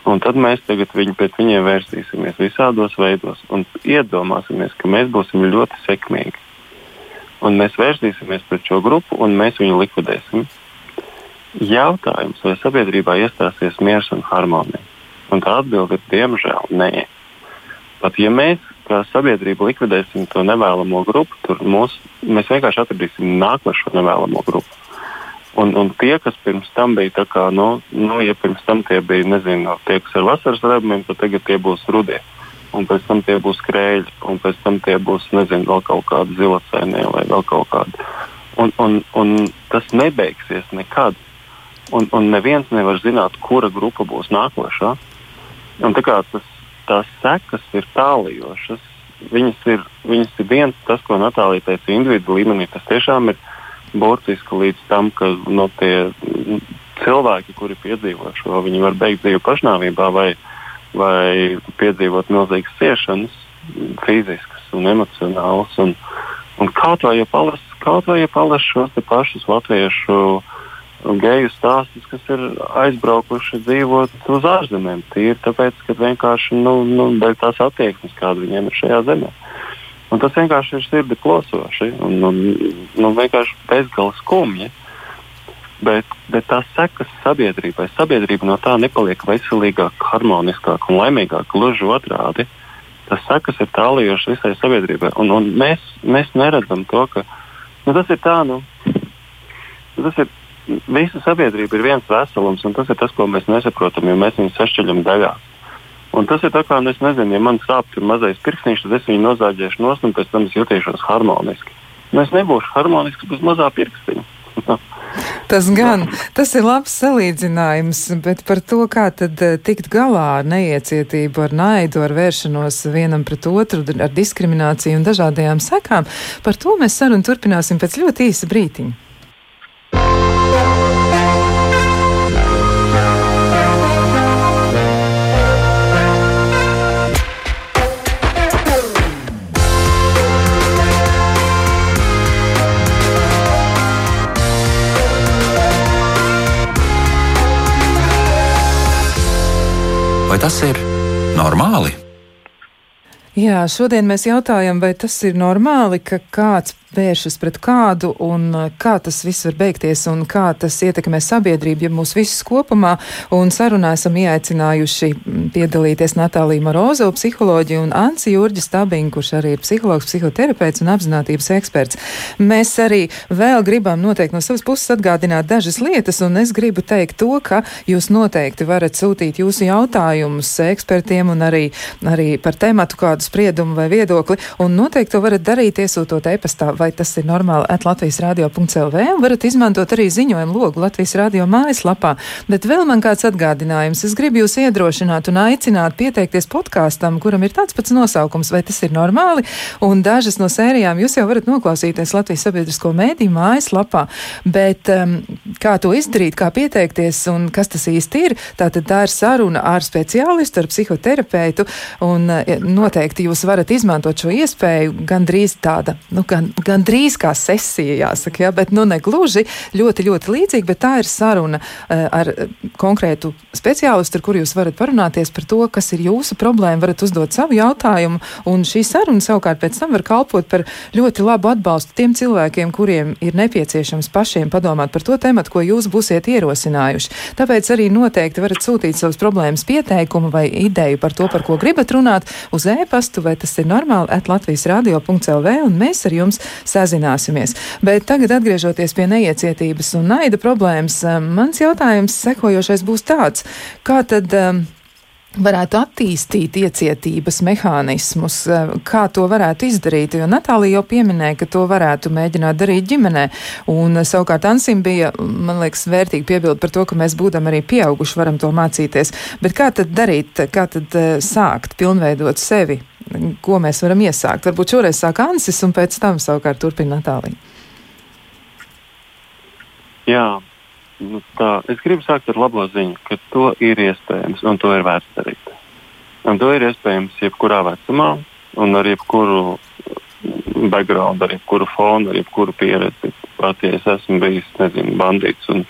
Un tad mēs tagad viņu, pret viņiem vērsīsimies visādos veidos un iedomāsimies, ka mēs būsim ļoti sekmīgi. Un mēs vērsīsimies pret šo grupu un mēs viņu likvidēsim. Jautājums, vai sabiedrībā iestāsies miers un harmonija? Un tā atbilde ir diemžēl nē. Pat ja mēs kā sabiedrība likvidēsim to nevēlamo grupu, tad mēs vienkārši atradīsim nākošo nevēlamo grupu. Un, un tie, kas pirms tam bija, tā kā, nu, nu, ja pirms tam tie bija, nezinu, tie, kas ar vasaras rebumiem, tad tagad tie būs rudie. Un pēc tam tie būs krēļi, un pēc tam tie būs, nezinu, vēl kaut kādi zilacēnie vai vēl kaut kādi. Un, un, un tas nebeigsies nekad un, un neviens nevar zināt, kura grupa būs nākošā. Un tā kā tas, tās sekas ir tālajošas, viņas ir, viņas ir viens, tas, ko Natālija teica, individu līmenī. Tas tiešām ir burtiski līdz tam, ka no nu, tie cilvēki, kuri piedzīvo šo, viņi var beigt dzīvi pašnāvībā vai, vai piedzīvot milzīgas ciešanas, fiziskas un emocionālas. Un, un kaut vai ja palas, kaut vai ja palas šos pašus latviešu geju stāstus, kas ir aizbraukuši dzīvot uz ārzemēm. Tīri tāpēc, ka vienkārši nu, nu, dēļ tās attieksmes, kāda viņiem ir šajā zemē. Un tas vienkārši ir sirdi klosoši un, un, un vienkārši bezgalīgi skumji. Bet, bet tās sekas sabiedrībai, sabiedrība no tā nepaliek veselīgāka, harmoniskāka un laimīgāka. Gluži otrādi, tas sekas ir tālējošas visai sabiedrībai. Un, un mēs, mēs neredzam to, ka nu, tas ir tā, nu, tas ir visa sabiedrība ir viens veselums, un tas ir tas, ko mēs nesaprotam, jo mēs viņus sašķeļam daļās. Un tas ir tā kā, nu, nezinu, ja man sāp mazais pirkstiņš, tad es viņu nozāģēšu nost, un pēc tam es jutīšos harmoniski. Nu, es nebūšu harmonisks bez mazā pirkstiņa. Tas gan, tas ir labs salīdzinājums, bet par to, kā tad eh, tikt galā ar neiecietību, ar naidu, ar vēršanos vienam pret otru, ar diskrimināciju un dažādajām sekām, par to mēs sarunu turpināsim pēc ļoti īsa brītiņa. Vai tas ir normāli? Jā, šodien mēs jautājam, vai tas ir normāli, ka kāds vēršas pret kādu un uh, kā tas viss var beigties un kā tas ietekmē sabiedrību, ja mūs visus kopumā. Un sarunā esam ieaicinājuši mm, piedalīties Natālija Morozova, psiholoģija un Anci Jurģis Stabiņa, kurš arī ir psihologs, psihoterapeits un apzinātības eksperts. Mēs arī vēl gribam noteikti no savas puses atgādināt dažas lietas, un es gribu teikt to, ka jūs noteikti varat sūtīt jūsu jautājumus ekspertiem un arī, arī par tēmatu kādu spriedumu vai viedokli, un noteikti to varat darīt iesūtot e-pastā vai tas ir normāli at Latvijas radio.lv varat izmantot arī ziņojumu logu Latvijas radio mājaslapā. Bet vēl man kāds atgādinājums. Es gribu jūs iedrošināt un aicināt pieteikties podkāstam, kuram ir tāds pats nosaukums, vai tas ir normāli. Un dažas no sērijām jūs jau varat noklausīties Latvijas sabiedrisko mēdīju mājaslapā. Bet um, kā to izdarīt, kā pieteikties un kas tas īsti ir, tātad tā ir saruna ar speciālistu, ar psihoterapeitu. Un uh, noteikti jūs varat izmantot šo iespēju gandrīz tāda, nu, gan, gan gandrīz kā sesija, jāsaka, ja, bet nu ne gluži ļoti, ļoti līdzīga, bet tā ir saruna uh, ar konkrētu speciālistu, ar kuru jūs varat parunāties par to, kas ir jūsu problēma, varat uzdot savu jautājumu, un šī saruna savukārt pēc tam var kalpot par ļoti labu atbalstu tiem cilvēkiem, kuriem ir nepieciešams pašiem padomāt par to tematu, ko jūs būsiet ierosinājuši. Tāpēc arī noteikti varat sūtīt savas problēmas pieteikumu vai ideju par to, par ko gribat runāt, uz e-pastu, vai tas ir normāli, at Latvijas radio.lv, un mēs ar jums sazināsimies. Bet tagad atgriežoties pie neiecietības un naida problēmas, um, mans jautājums sekojošais būs tāds, kā tad. Um, varētu attīstīt iecietības mehānismus, uh, kā to varētu izdarīt. Jo Natālija jau pieminēja, ka to varētu mēģināt darīt ģimenē. Un savukārt Ansim bija, man liekas, vērtīgi piebildi par to, ka mēs būdam arī pieauguši, varam to mācīties. Bet kā tad darīt, kā tad sākt pilnveidot sevi? Ko mēs varam iesākt. Varbūt šoreiz sāk Ansis un pēc tam savukārt turpina Natālija. Jā, nu tā, es gribu sākt ar labo ziņu, ka to ir iespējams un to ir vērts darīt. Un to ir iespējams jebkurā vecumā un ar jebkuru background, ar jebkuru fonu, ar jebkuru pieredzi. Pat ja es esmu bijis, nezinu, bandīts un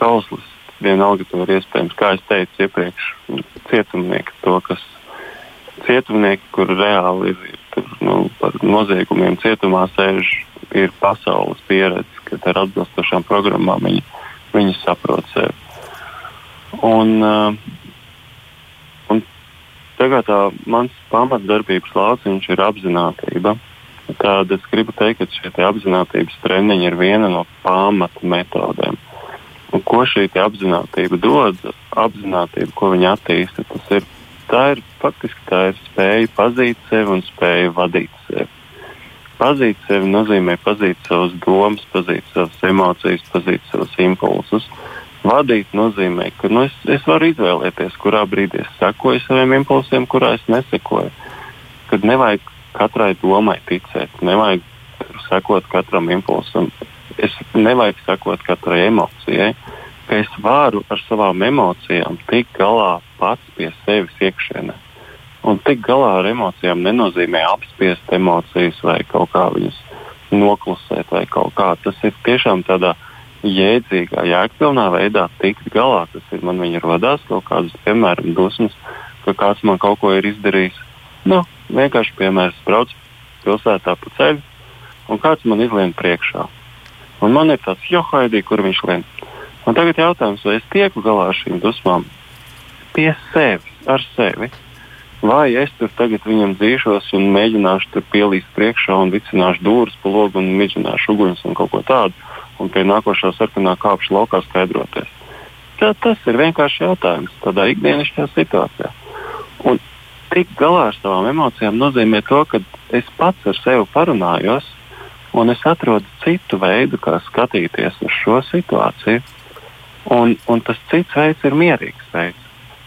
kauslis, vienalga to ir iespējams. Kā es teicu iepriekš, cietumnieki to, kas cietumnieki, kur reāli ir, ir tur, nu, par noziegumiem cietumā sēž, ir pasaules pieredze, kad ar atbilstošām programmām viņi, viņi saprot sevi. Un, uh, un tagad tā mans pamatdarbības lauciņš ir apziņotība. Tad es gribu teikt, ka šie apziņotības treniņi ir viena no pamata metodēm. Un ko šī apziņotība dod, apziņotība, ko viņi attīsta, tas ir tā ir faktiski tā ir spēja pazīt sevi un spēja vadīt sevi. Pazīt sevi nozīmē pazīt savas domas, pazīt savas emocijas, pazīt savus impulsus. Vadīt nozīmē, ka nu, es, es varu izvēlēties, kurā brīdī es sekoju saviem impulsiem, kurā es nesekoju. Kad nevajag katrai domai ticēt, nevajag sekot katram impulsam, es nevajag sekot katrai emocijai. Ka es varu ar savām emocijām tikt galā pats pie sevis iekšienē. Un tikt galā ar emocijām nenozīmē apspiest emocijas vai kaut kā viņas noklusēt vai kaut kā. Tas ir tiešām tādā jēdzīgā, jēgpilnā veidā tikt galā. Tas ir man viņa radās kaut kādas, piemēram, dusmas, ka kāds man kaut ko ir izdarījis. Nu, vienkārši piemērs, brauc pilsētā pa ceļu, un kāds man izlien priekšā. Un man ir tāds johaidī, kur viņš lien. Un tagad jautājums, vai es tieku galā ar šīm dusmām pie sevis, ar sevi. Vai es tur tagad viņam dzīšos un mēģināšu tur pielīst priekšā un vicināšu dūrus pa logu un mēģināšu uguns un kaut ko tādu, un pie nākošā sarkanā kāpšu laukā skaidroties. Tā, tas ir vienkārši jautājums tādā ikdienišķā situācijā. Un tikt galā ar savām emocijām nozīmē to, ka es pats ar sevi parunājos, un es atrodu citu veidu, kā skatīties uz šo situāciju. Un, un tas cits veids ir mierīgs veids.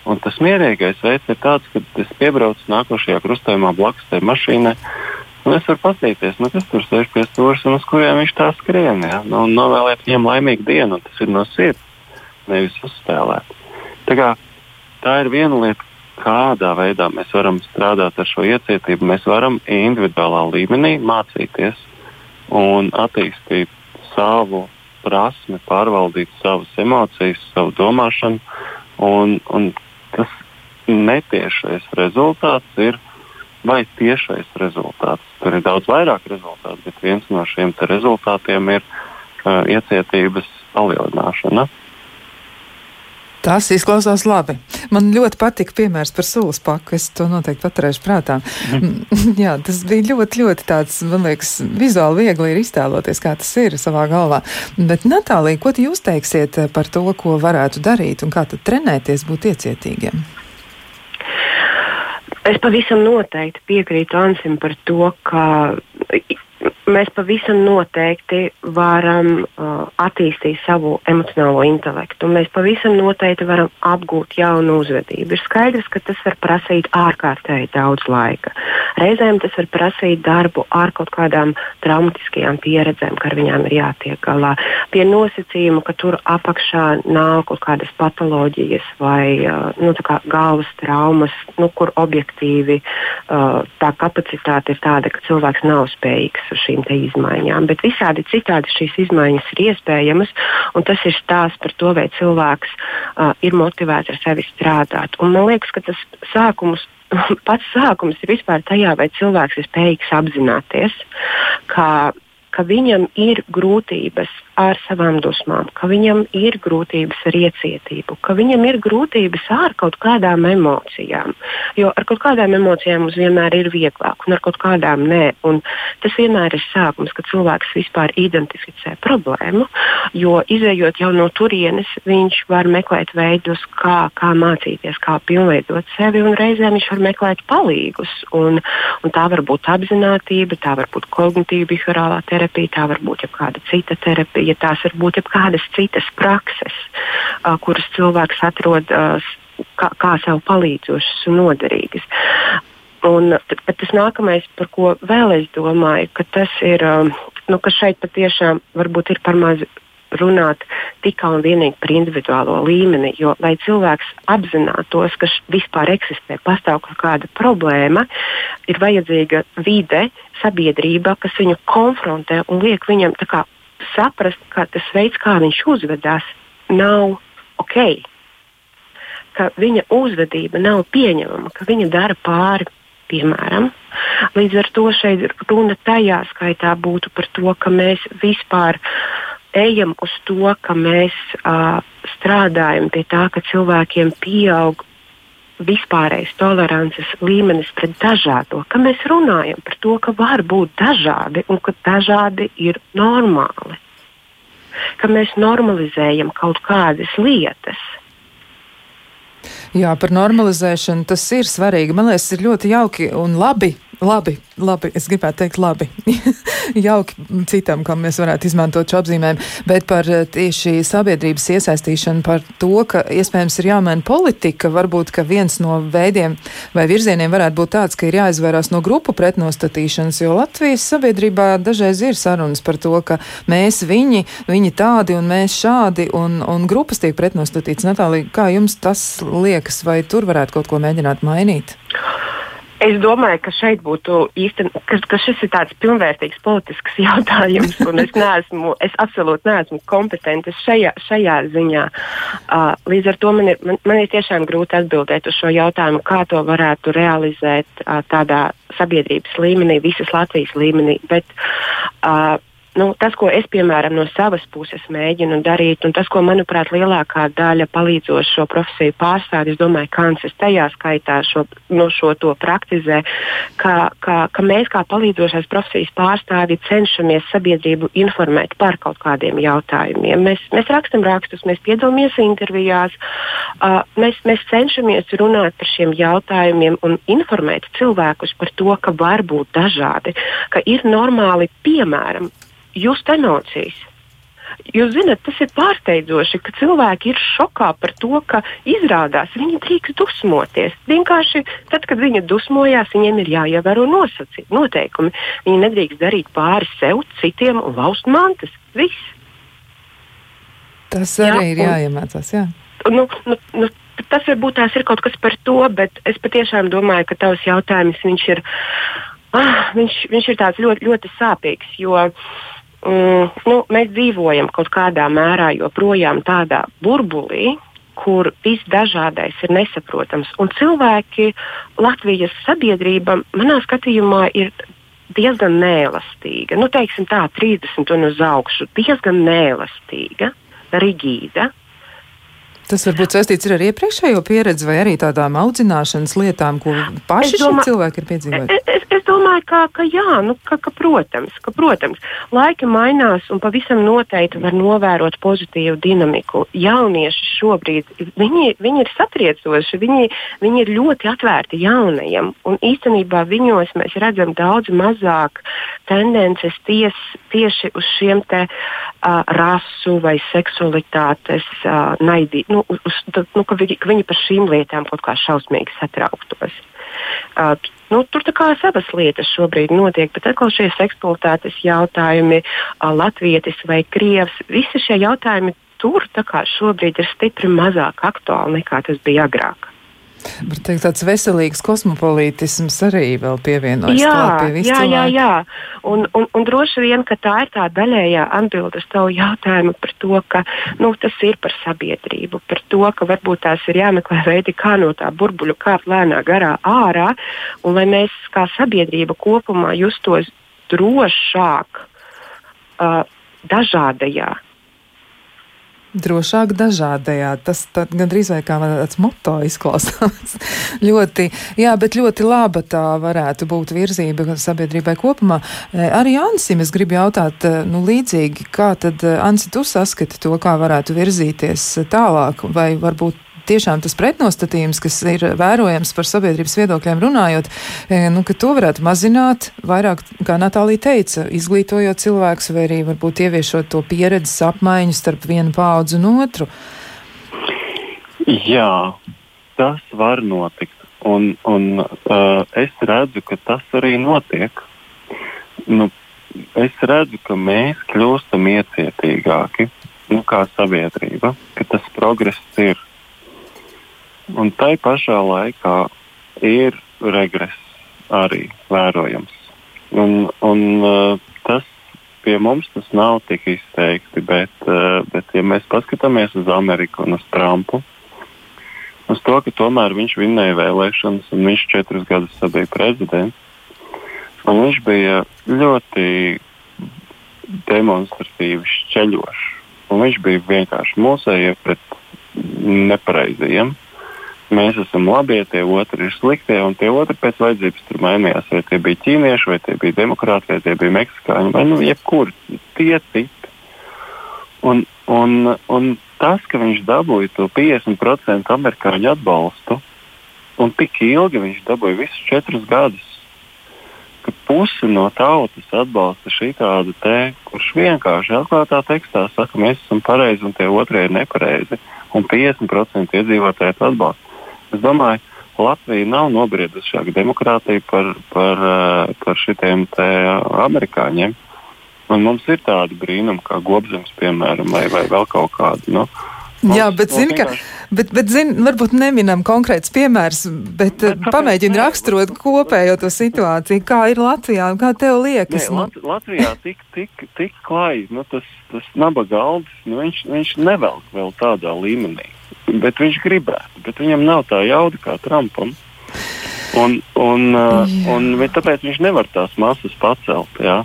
Un tas mierīgais veids ir tāds, ka es piebraucu nākošajā krustojumā blakus tai mašīnai. Un es varu paskatīties, nu, kas tur sēž pie stūra un uz kuriem viņš tā skrien. Ja? Nu, novēlēt viņam laimīgu dienu, un tas ir no sirds, nevis uzspēlēt. Tā, kā, tā ir viena lieta, kādā veidā mēs varam strādāt ar šo iecietību. Mēs varam individuālā līmenī mācīties un attīstīt savu prasmi, pārvaldīt savas emocijas, savu domāšanu. Un, un tas netiešais rezultāts ir vai tiešais rezultāts. Tur ir daudz vairāk rezultātu, bet viens no šiem rezultātiem ir uh, iecietības palielināšana. Tas izklausās labi. Man ļoti patika piemērs par sūkļu paku. Es to noteikti paturēšu prātā. Mhm. Jā, tas bija ļoti, ļoti tāds, man liekas, vizuāli viegli ir iztēloties, kā tas ir savā galvā. Bet, Natālija, ko jūs teiksiet par to, ko varētu darīt un kā tad trenēties būt iecietīgiem? Es pavisam noteikti piekrītu Ansim par to, ka mēs pavisam noteikti varam uh, attīstīt savu emocionālo intelektu. Mēs pavisam noteikti varam apgūt jaunu uzvedību. Ir skaidrs, ka tas var prasīt ārkārtēji daudz laika. Reizēm tas var prasīt darbu ar kaut kādām traumatiskajām pieredzēm, ka ar viņām ir jātiek galā. Pie nosacījuma, ka tur apakšā nav kaut kādas patoloģijas vai uh, nu, galvas traumas, nu, kur objektīvi uh, tā kapacitāte ir tāda, ka cilvēks nav spējīgs uz šīm izmaiņām. Bet visādi citādi šīs izmaiņas ir iespējamas, un tas ir stāsts par to, vai cilvēks uh, ir motivēts ar sevi strādāt. Un man liekas, ka tas sākums pats sākums ir vispār tajā, vai cilvēks ir spējīgs apzināties, ka, ka viņam ir grūtības ar savām dusmām, ka viņam ir grūtības ar iecietību, ka viņam ir grūtības ar kaut kādām emocijām. Jo ar kaut kādām emocijām mums vienmēr ir vieglāk, un ar kaut kādām nē. Un tas vienmēr ir sākums, kad cilvēks vispār identificē problēmu, jo izējot jau no turienes, viņš var meklēt veidus, kā, kā mācīties, kā pilnveidot sevi, un reizēm viņš var meklēt palīgus. Un, un tā var būt apziņotība, tā var būt kognitīva behaviorālā terapija, tā var būt jau kāda cita terapija ja tās var būt jebkādas citas prakses, kuras cilvēks atrod kā, kā sev palīdzošas un noderīgas. Un, bet tas nākamais, par ko vēl es domāju, ka tas ir, nu, ka šeit patiešām varbūt ir par maz runāt tikai un vienīgi par individuālo līmeni. Jo, lai cilvēks apzinātos, ka vispār eksistē, pastāv kaut kāda problēma, ir vajadzīga vide, sabiedrība, kas viņu konfrontē un liek viņam kā, saprast, ka tas veids, kā viņš uzvedās, nav ok. Ka viņa uzvedība nav pieņemama, ka viņa dara pāri, piemēram. Līdz ar to šeit runa tajā skaitā būtu par to, ka mēs vispār ejam uz to, ka mēs uh, strādājam pie tā, ka cilvēkiem pieaug vispārējais tolerances līmenis pret dažādo, ka mēs runājam par to, ka var būt dažādi un ka dažādi ir normāli. Ka mēs normalizējam kaut kādas lietas. Jā, par normalizēšanu tas ir svarīgi. Man liekas, ir ļoti jauki un labi Labi, labi, es gribētu teikt, labi. Jauki citam, kam mēs varētu izmantot šo apzīmējumu, bet par eh, tieši sabiedrības iesaistīšanu, par to, ka iespējams ir jāmaina politika, varbūt, ka viens no veidiem vai virzieniem varētu būt tāds, ka ir jāizvairās no grupu pretnostatīšanas, jo Latvijas sabiedrībā dažreiz ir sarunas par to, ka mēs viņi, viņi tādi un mēs šādi, un, un grupas tiek pretnostatīts. Natālija, kā jums tas liekas, vai tur varētu kaut ko mēģināt mainīt? Es domāju, ka šeit būtu īstenībā, ka, ka šis ir tāds pilnvērtīgs politisks jautājums, un es neesmu, es absolūti neesmu kompetents šajā, šajā ziņā. Uh, līdz ar to man ir, man, man ir tiešām grūti atbildēt uz šo jautājumu, kā to varētu realizēt uh, tādā sabiedrības līmenī, visas Latvijas līmenī. Bet, uh, nu, tas, ko es piemēram no savas puses mēģinu darīt, un tas, ko manuprāt lielākā daļa palīdzošo profesiju pārstāvju, es domāju, ka Kansis tajā skaitā šo, nu, šo to praktizē, ka, ka, ka mēs kā palīdzošās profesijas pārstāvji cenšamies sabiedrību informēt par kaut kādiem jautājumiem. Mēs, mēs rakstam rakstus, mēs piedalāmies intervijās, uh, mēs, mēs cenšamies runāt par šiem jautājumiem un informēt cilvēkus par to, ka var būt dažādi, ka ir normāli piemēram just emocijas. Jūs zināt, tas ir pārsteidzoši, ka cilvēki ir šokā par to, ka izrādās viņi drīkst dusmoties. Vienkārši tad, kad viņi dusmojās, viņiem ir jāievēro nosacījumi, noteikumi. Viņi nedrīkst darīt pāri sev, citiem un laust mantas. Viss. Tas arī jā, ir jāiemācās. Jā. Nu, nu, nu, tas varbūt tās ir kaut kas par to, bet es patiešām domāju, ka tavs jautājums ir, ah, viņš, viņš ir ļoti, ļoti sāpīgs. Jo, uh, mm, nu, mēs dzīvojam kaut kādā mērā joprojām tādā burbulī, kur viss dažādais ir nesaprotams. Un cilvēki, Latvijas sabiedrība, manā skatījumā, ir diezgan neelastīga. Nu, teiksim tā, 30 un uz augšu, diezgan neelastīga, rigīda. Tas varbūt saistīts ar iepriekšējo pieredzi vai arī tādām audzināšanas lietām, ko paši domā, cilvēki ir piedzīvojuši. Es, es domāju, ka, ka jā, nu, ka, ka, protams, ka, protams, laiki mainās un pavisam noteikti var novērot pozitīvu dinamiku. Jaunieši šobrīd viņi, viņi ir satriecoši, viņi, viņi ir ļoti atvērti jaunajam. Un īstenībā viņos mēs redzam daudz mazāk tendences ties, tieši uz šiem te uh, rasu vai seksualitātes uh, naidību. Nu, nu, uz, nu, ka, viņi, ka viņi par šīm lietām kaut kā šausmīgi satrauktos. Uh, nu, tur tā kā savas lietas šobrīd notiek, bet atkal šie seksualitātes jautājumi, uh, latvietis vai krievs, visi šie jautājumi tur šobrīd ir stipri mazāk aktuāli nekā tas bija agrāk. Bet teikt, tāds veselīgs kosmopolītisms arī vēl pievienojas jā, pie visu jā, jā, jā. Un, un, un droši vien, ka tā ir tā daļējā atbildes tavu jautājumu par to, ka nu, tas ir par sabiedrību, par to, ka varbūt tās ir jāmeklē veidi, kā no tā burbuļu kāpt lēnā garā ārā, un lai mēs kā sabiedrība kopumā justos drošāk uh, dažādajā Drošāk dažādajā. Tas gandrīz vai kā tāds moto izklausās. ļoti, jā, bet ļoti laba tā varētu būt virzība sabiedrībai kopumā. E, arī Ansim es gribu jautāt, e, nu līdzīgi, kā tad, e, Ansi, tu saskati to, kā varētu virzīties tālāk, vai varbūt tiešām tas pretnostatījums, kas ir vērojams par sabiedrības viedokļiem runājot, e, nu, ka to varētu mazināt vairāk, kā Natālija teica, izglītojot cilvēkus vai arī varbūt ieviešot to pieredzes apmaiņu starp vienu paudzu un otru. Jā, tas var notikt. Un, un uh, es redzu, ka tas arī notiek. Nu, es redzu, ka mēs kļūstam iecietīgāki nu, kā sabiedrība, ka tas progress ir. Un tai pašā laikā ir regress arī vērojams. Un, un, uh, tas pie mums tas nav tik izteikti, bet, uh, bet ja mēs paskatāmies uz Ameriku un uz Trumpu, uz to, ka tomēr viņš vinnēja vēlēšanas un viņš četrus gadus bija prezidents, un viņš bija ļoti demonstratīvi šķeļošs. Viņš bija vienkārši mūsējie pret nepareizajiem. Ja? Mēs esam labie, tie otri ir sliktie, un tie otri pēc vajadzības tur mainījās. Vai tie bija ķīnieši, vai tie bija demokrāti, vai tie bija meksikāņi, vai nu jebkuri tie citi. Un, un, un tas, ka viņš dabūja to 50% amerikāņu atbalstu, un tik ilgi viņš dabūja visus četrus gadus, ka pusi no tautas atbalsta šī tādu te, kurš vienkārši atklātā tekstā saka, mēs esam pareizi un tie otrie ir nepareizi, un 50% iedzīvotāji atbalsta. Es domāju, Latvija nav nobriedusi demokrātiju par, par, eh, par šitiem amerikāņiem. Un mums ir tādi brīnumi, kā gobzems, piemēram, vai, vai vēl kaut kādi. Nu, Mums, Jā, bet, zini, ka, bet, bet zin, varbūt neminam konkrēts piemērs, bet, bet pamēģini raksturot kopējo to situāciju, kā ir Latvijā, kā tev liekas. Nē, Lat Latvijā tik, tik, tik klāji, nu, tas, tas nabaga aldis, nu, viņš, viņš nevelk vēl tādā līmenī, bet viņš gribētu, bet viņam nav tā jauda kā Trumpam. Un, un, uh, un, un tāpēc viņš nevar tās masas pacelt. Jā.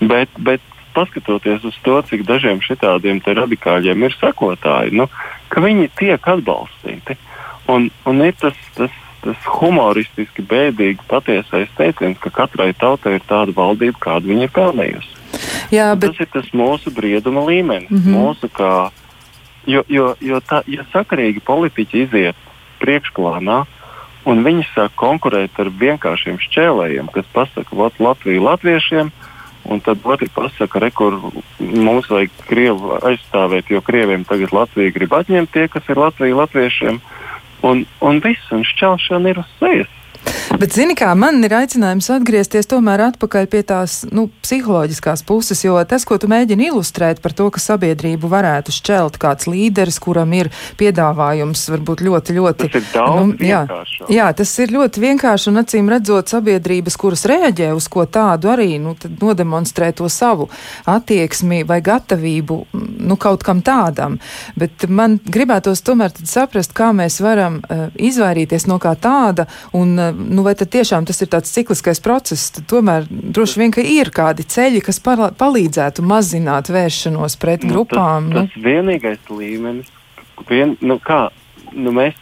Bet, bet paskatoties uz to, cik dažiem šitādiem radikāļiem ir sekotāji, nu, ka viņi tiek atbalstīti. Un, un ir tas, tas, tas humoristiski bēdīgi patiesais teiciens, ka katrai tautai ir tāda valdība, kādu viņa ir pelnījusi. Jā, bet... Tas ir tas mūsu brieduma līmenis. Mm -hmm. mūsu kā, jo, jo, jo tā, ja sakarīgi politiķi iziet priekšplānā, un viņi sāk konkurēt ar vienkāršiem šķēlējiem, kas pasaka, Latviju latviešiem, Un tad otrs pasakā, ka kur mums vajag Krievu aizstāvēt, jo Krieviem tagad Latvija grib atņemt tie, kas ir Latvija latviešiem. Un, un viss, un šķelšana ir uz sejas. Bet, zini, kā man ir aicinājums atgriezties tomēr atpakaļ pie tās nu, psiholoģiskās puses, jo tas, ko tu mēģini ilustrēt par to, ka sabiedrību varētu šķelt kāds līderis, kuram ir piedāvājums, varbūt ļoti, ļoti. Nu, jā, jā, tas ir ļoti vienkārši un acīm redzot sabiedrības, kuras reaģē uz ko tādu arī, nu, nodemonstrē to savu attieksmi vai gatavību, nu, kaut kam tādam. Bet man gribētos tomēr saprast, kā mēs varam uh, izvairīties no kā tāda un, uh, nu, vai tad tiešām tas ir tāds cikliskais process, tad tomēr droši vien, ka ir kādi ceļi, kas palīdzētu mazināt vēršanos pret nu, grupām. Tas, nu? tas vienīgais līmenis, vien, nu, kā nu, mēs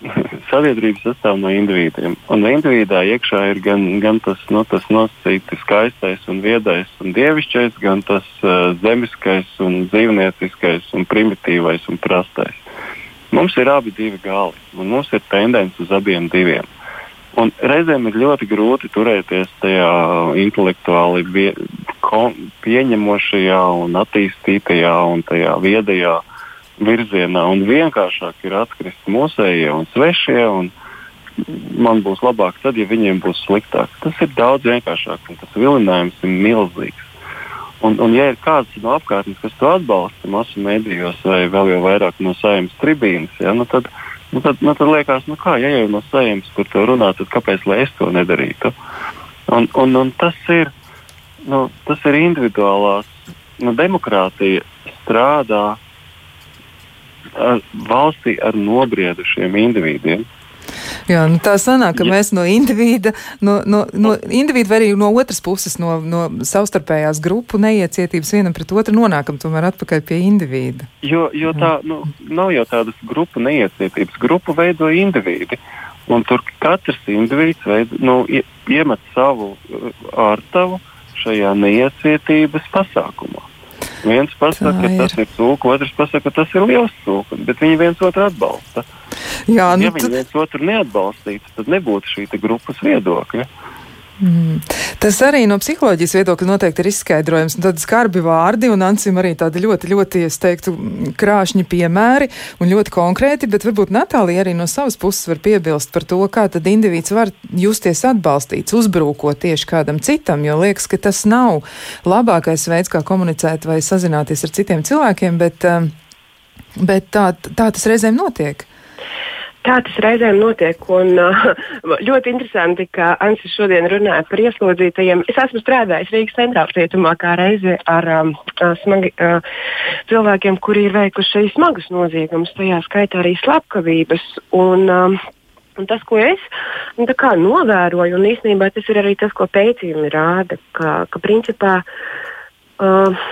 sabiedrība sastāv no individiem. Un individā iekšā ir gan, gan tas, nu, tas nosacīti skaistais un viedais un dievišķais, gan tas uh, zemiskais un dzīvnieciskais un primitīvais un prastais. Mums ir abi divi gali, un mums ir tendence uz abiem diviem. Un reizēm ir ļoti grūti turēties tajā intelektuāli vie, ko, pieņemošajā un attīstītajā un tajā viedajā virzienā. Un vienkāršāk ir atkrist mūsējie un svešie. Un man būs labāk tad, ja viņiem būs sliktāk. Tas ir daudz vienkāršāk un tas vilinājums ir milzīgs. Un, un ja ir kāds no apkārtnes, kas to atbalsta masu medijos vai vēl jau vairāk no saimnes tribīnas, ja, nu tad, uh, Nu, tad, nu, tad liekas, nu kā, ja jau no saimnes par to runā, tad kāpēc es to nedarītu? Un, un, un tas, ir, nu, tas ir individuālās. Nu, demokrātija strādā ar, valstī ar nobriedušiem individiem. Jā, nu tā sanāk, ka Jā. mēs no individa, no, no, no individa vai arī no otras puses, no, no savstarpējās grupu neiecietības vienam pret otru nonākam tomēr atpakaļ pie individa. Jo, jo tā nu, nav jau tādas grupu neiecietības. Grupu veido individi. Un tur katrs indivīds veid, nu, iemet savu uh, ārtavu šajā neiecietības pasākumā. Viens pasaka, ka tas ir cūka, otrs pasaka, ka tas ir liels cūka, bet viņi viens otru atbalsta. Jā, nu, ja viņi viens otru neatbalstītu, tad nebūtu šī grupas viedokļa. Mm. Tas arī no psiholoģijas viedokļa noteikti ir izskaidrojums. Tad skarbi vārdi un Ansim arī tādi ļoti, ļoti, es teiktu, krāšņi piemēri un ļoti konkrēti, bet varbūt Natālija arī no savas puses var piebilst par to, kā tad indivīds var justies atbalstīts, uzbrūkot tieši kādam citam, jo liekas, ka tas nav labākais veids, kā komunicēt vai sazināties ar citiem cilvēkiem, bet, um, bet tā, tā tas reizēm notiek. Tā tas reizēm notiek. Un, ļoti interesanti, ka Ansis šodien runāja par ieslodzītajiem. Es esmu strādājis Rīgas centrālajā cietumā kā reizi ar um, smagi, uh, cilvēkiem, kuri ir veikuši smagus noziegumus, tajā skaitā arī slepkavības. Un, um, Un tas, ko es nu, novēroju, un īstenībā tas ir arī tas, ko pētījumi rāda, ka, ka principā uh,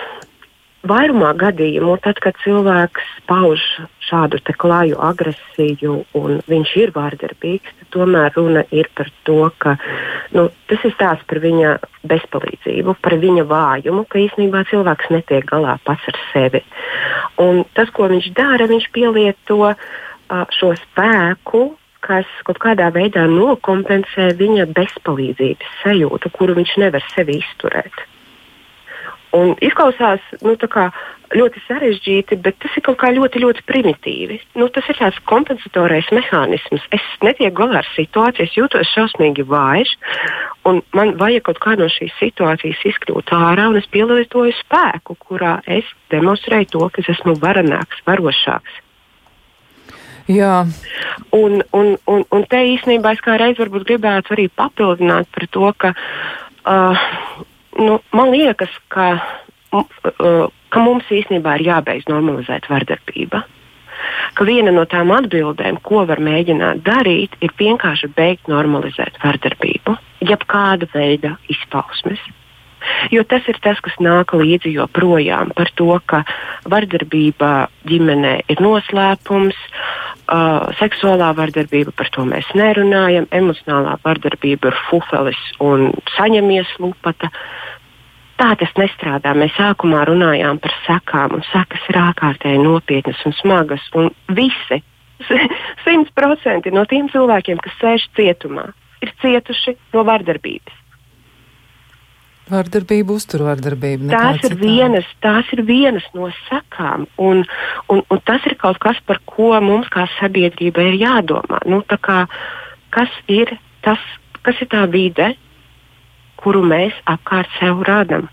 Vairumā gadījumu, tad, kad cilvēks pauž šādu klaju agresiju un viņš ir vārdarbīgs, tomēr runa ir par to, ka nu, tas ir stāsts par viņa bezpalīdzību, par viņa vājumu, ka īstenībā cilvēks netiek galā pats ar sevi. Un tas, ko viņš dara, viņš pielieto šo spēku kas kaut kādā veidā nokompensē viņa bezpalīdzības sajūtu, kuru viņš nevar sevi izturēt. Un izklausās nu, ļoti sarežģīti, bet tas ir kaut kā ļoti, ļoti primitīvi. Nu, tas ir tāds kompensatorais mehānisms. Es netieku galā ar situāciju, es jūtos šausmīgi vājš, un man vajag kaut kā no šīs situācijas izkļūt ārā, un es pielietoju spēku, kurā es demonstrēju to, ka es esmu varenāks, varošāks. Jā. Un, un, un, un te īstenībā es kā reiz varbūt gribētu arī papildināt par to, ka uh, nu, man liekas, ka, uh, ka mums īstenībā ir jābeidz normalizēt vardarbība. Ka viena no tām atbildēm, ko var mēģināt darīt, ir vienkārši beigt normalizēt vardarbību, jebkāda veida izpausmes. Jo tas ir tas, kas nāk līdzi joprojām par to, ka vardarbība ģimenē ir noslēpums, uh, seksuālā vardarbība, par to mēs nerunājam, emocionālā vardarbība ir fufelis un saņemies lupata. Tā tas nestrādā. Mēs sākumā runājām par sekām, un sekas ir ārkārtēji nopietnas un smagas. Un visi, simt procenti no tiem cilvēkiem, kas sēž cietumā, ir cietuši no vardarbības. Vardarbība, uzturvardarbība. Tās ir, vienas, tās ir vienas no sekām, un, un, un tas ir kaut kas, par ko mums kā sabiedrībai ir jādomā. Nu, kā, kas, ir tas, kas ir tā vide, kuru mēs apkārt sev radām?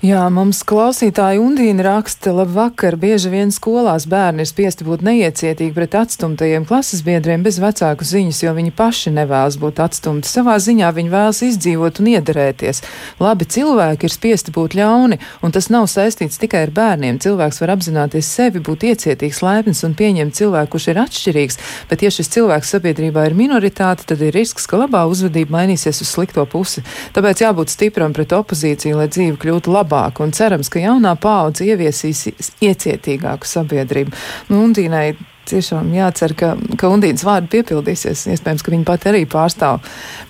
Jā, mums klausītāji Undīna raksta, labvakar, bieži vien skolās bērni ir spiesti būt neiecietīgi pret atstumtajiem klases biedriem bez vecāku ziņas, jo viņi paši nevēlas būt atstumti. Savā ziņā viņi vēlas izdzīvot un iederēties. Labi cilvēki ir spiesti būt ļauni, un tas nav saistīts tikai ar bērniem. Cilvēks var apzināties sevi, būt iecietīgs, laipns un pieņemt cilvēku, kurš ir atšķirīgs, bet ja šis cilvēks sabiedrībā ir minoritāte, tad ir risks, ka labā uzvedība mainīsies uz slikto pusi. Tāpēc jābūt stipram pret opozīciju, lai dzīve kļūtu labāka labāk, un cerams, ka jaunā paudze ieviesīs iecietīgāku sabiedrību. Nu, Undīnai tiešām jācer, ka, ka Undīnas vārdi piepildīsies. Iespējams, ka viņa pati arī pārstāv,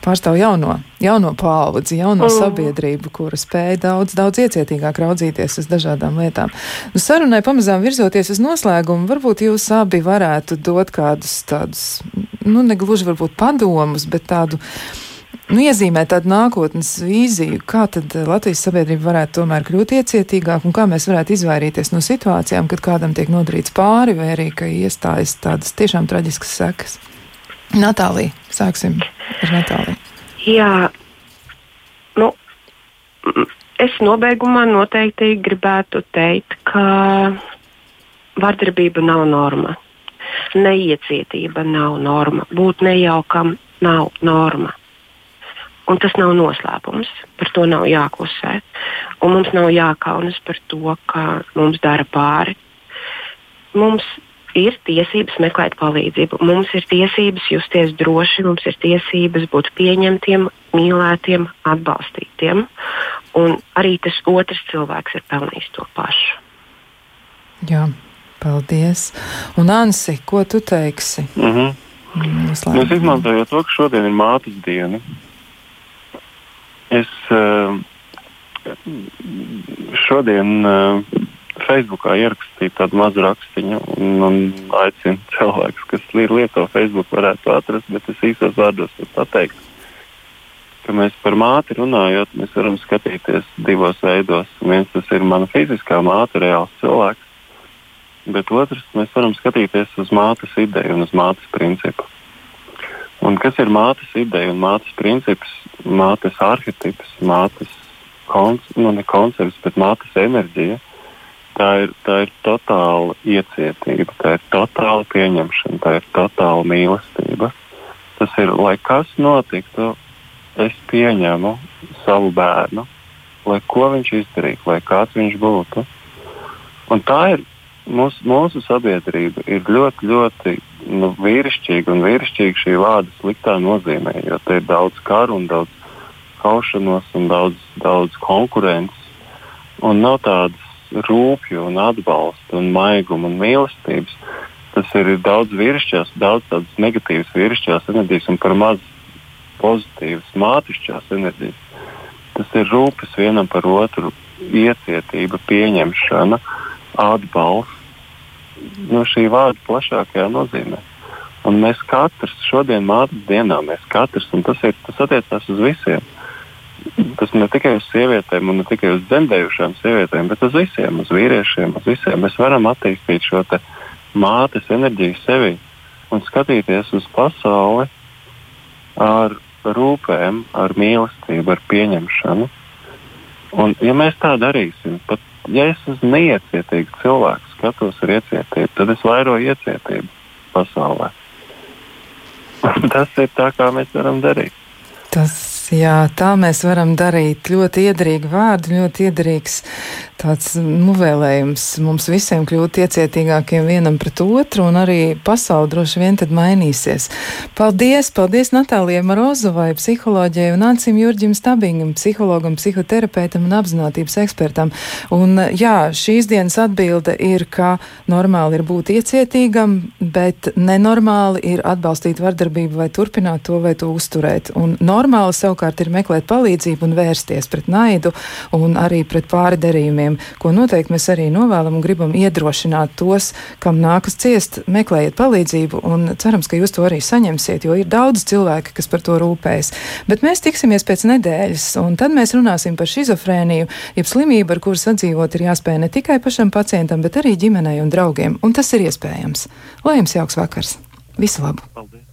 pārstāv jauno, jauno paudzi, jauno mm. sabiedrību, kura spēja daudz, daudz iecietīgāk raudzīties uz dažādām lietām. Nu, sarunai pamazām virzoties uz noslēgumu, varbūt jūs abi varētu dot kādus tādus, nu, negluži varbūt padomus, bet tādu nu, iezīmē tādu nākotnes vīziju, kā tad eh, Latvijas sabiedrība varētu tomēr kļūt iecietīgāk un kā mēs varētu izvairīties no situācijām, kad kādam tiek nodarīts pāri vai arī, ka iestājas tādas tiešām traģiskas sekas. Natālija, sāksim ar Natāliju. Jā, nu, es nobeigumā noteikti gribētu teikt, ka vardarbība nav norma. Neiecietība nav norma. Būt nejaukam nav norma. Un tas nav noslēpums, par to nav jāklusē. Un mums nav jākaunas par to, ka mums dara pāri. Mums ir tiesības meklēt palīdzību, mums ir tiesības justies droši, mums ir tiesības būt pieņemtiem, mīlētiem, atbalstītiem. Un arī tas otrs cilvēks ir pelnījis to pašu. Jā, paldies. Un Ansi, ko tu teiksi? Mm -hmm. Mēs izmantojam to, ka šodien ir mātes diena. Es uh, šodien uh, Facebookā ierakstīju tādu mazu rakstiņu un, un aicinu cilvēkus, kas lieto Facebook, varētu atrast, bet es īsos vārdos varu pateikt, mēs par māti runājot, mēs varam skatīties divos veidos. Viens tas ir mana fiziskā māte, reāls cilvēks, bet otrs mēs varam skatīties uz mātes ideju un uz mātes principu. Un kas ir mātes ideja un mātes princips, mātes arhitekts, mātes konc nu, koncepts, bet mātes enerģija? Tā ir, tā ir totāla iecietība, tā ir totāla pieņemšana, tā ir totāla mīlestība. Tas ir, lai kas notiktu, es pieņemu savu bērnu, lai ko viņš izdarītu, lai kāds viņš būtu. Un tā ir mūsu, mūsu sabiedrība, ir ļoti, ļoti nu, vīrišķīga un vīrišķīga šī vārda sliktā nozīmē, jo te ir daudz karu un daudz kaušanos un daudz, daudz konkurences. Un nav tādas rūpju un atbalsta un maiguma un mīlestības. Tas ir daudz vīrišķās, daudz tādas negatīvas vīrišķās enerģijas un par maz pozitīvas mātišķās enerģijas. Tas ir rūpes vienam par otru, iecietība, pieņemšana, atbalsts no šī vārda plašākajā nozīmē. Un mēs katrs šodien mātes dienā, mēs katrs, un tas, ir, tas attiecās uz visiem. Tas ne tikai uz sievietēm, un ne tikai uz dzemdējušām sievietēm, bet uz visiem, uz vīriešiem, uz visiem. Mēs varam attīstīt šo mātes enerģiju sevi un skatīties uz pasauli ar rūpēm, ar mīlestību, ar pieņemšanu. Un, ja mēs tā darīsim, pat ja es esmu neiecietīgs cilvēks, skatos ar iecietību, tad es vairoju iecietību pasaulē. Tas ir tā, kā mēs varam darīt. Tas Jā, tā mēs varam darīt. Ļoti iederīgi vārdi, ļoti iederīgs tāds nu, vēlējums mums visiem kļūt iecietīgākiem vienam pret otru, un arī pasauli droši vien tad mainīsies. Paldies! Paldies Natālijai Morozovai, psiholoģijai un Ancim Jurģim Stabingam, psihologam, psihoterapeitam un apzinātības ekspertam. Un jā, šīs dienas atbilde ir, ka normāli ir būt iecietīgam, bet nenormāli ir atbalstīt vardarbību vai turpināt to vai to uzturēt. Un normāli savukārt savukārt ir meklēt palīdzību un vērsties pret naidu un arī pret pāridarījumiem, ko noteikti mēs arī novēlam un gribam iedrošināt tos, kam nākas ciest, meklējiet palīdzību un cerams, ka jūs to arī saņemsiet, jo ir daudz cilvēki, kas par to rūpējas. Bet mēs tiksimies pēc nedēļas, un tad mēs runāsim par šizofrēniju, jeb slimību, ar kuru sadzīvot ir jāspēj ne tikai pašam pacientam, bet arī ģimenei un draugiem, un tas ir iespējams. Lai jums jauks vakars! Visu labu! Paldies.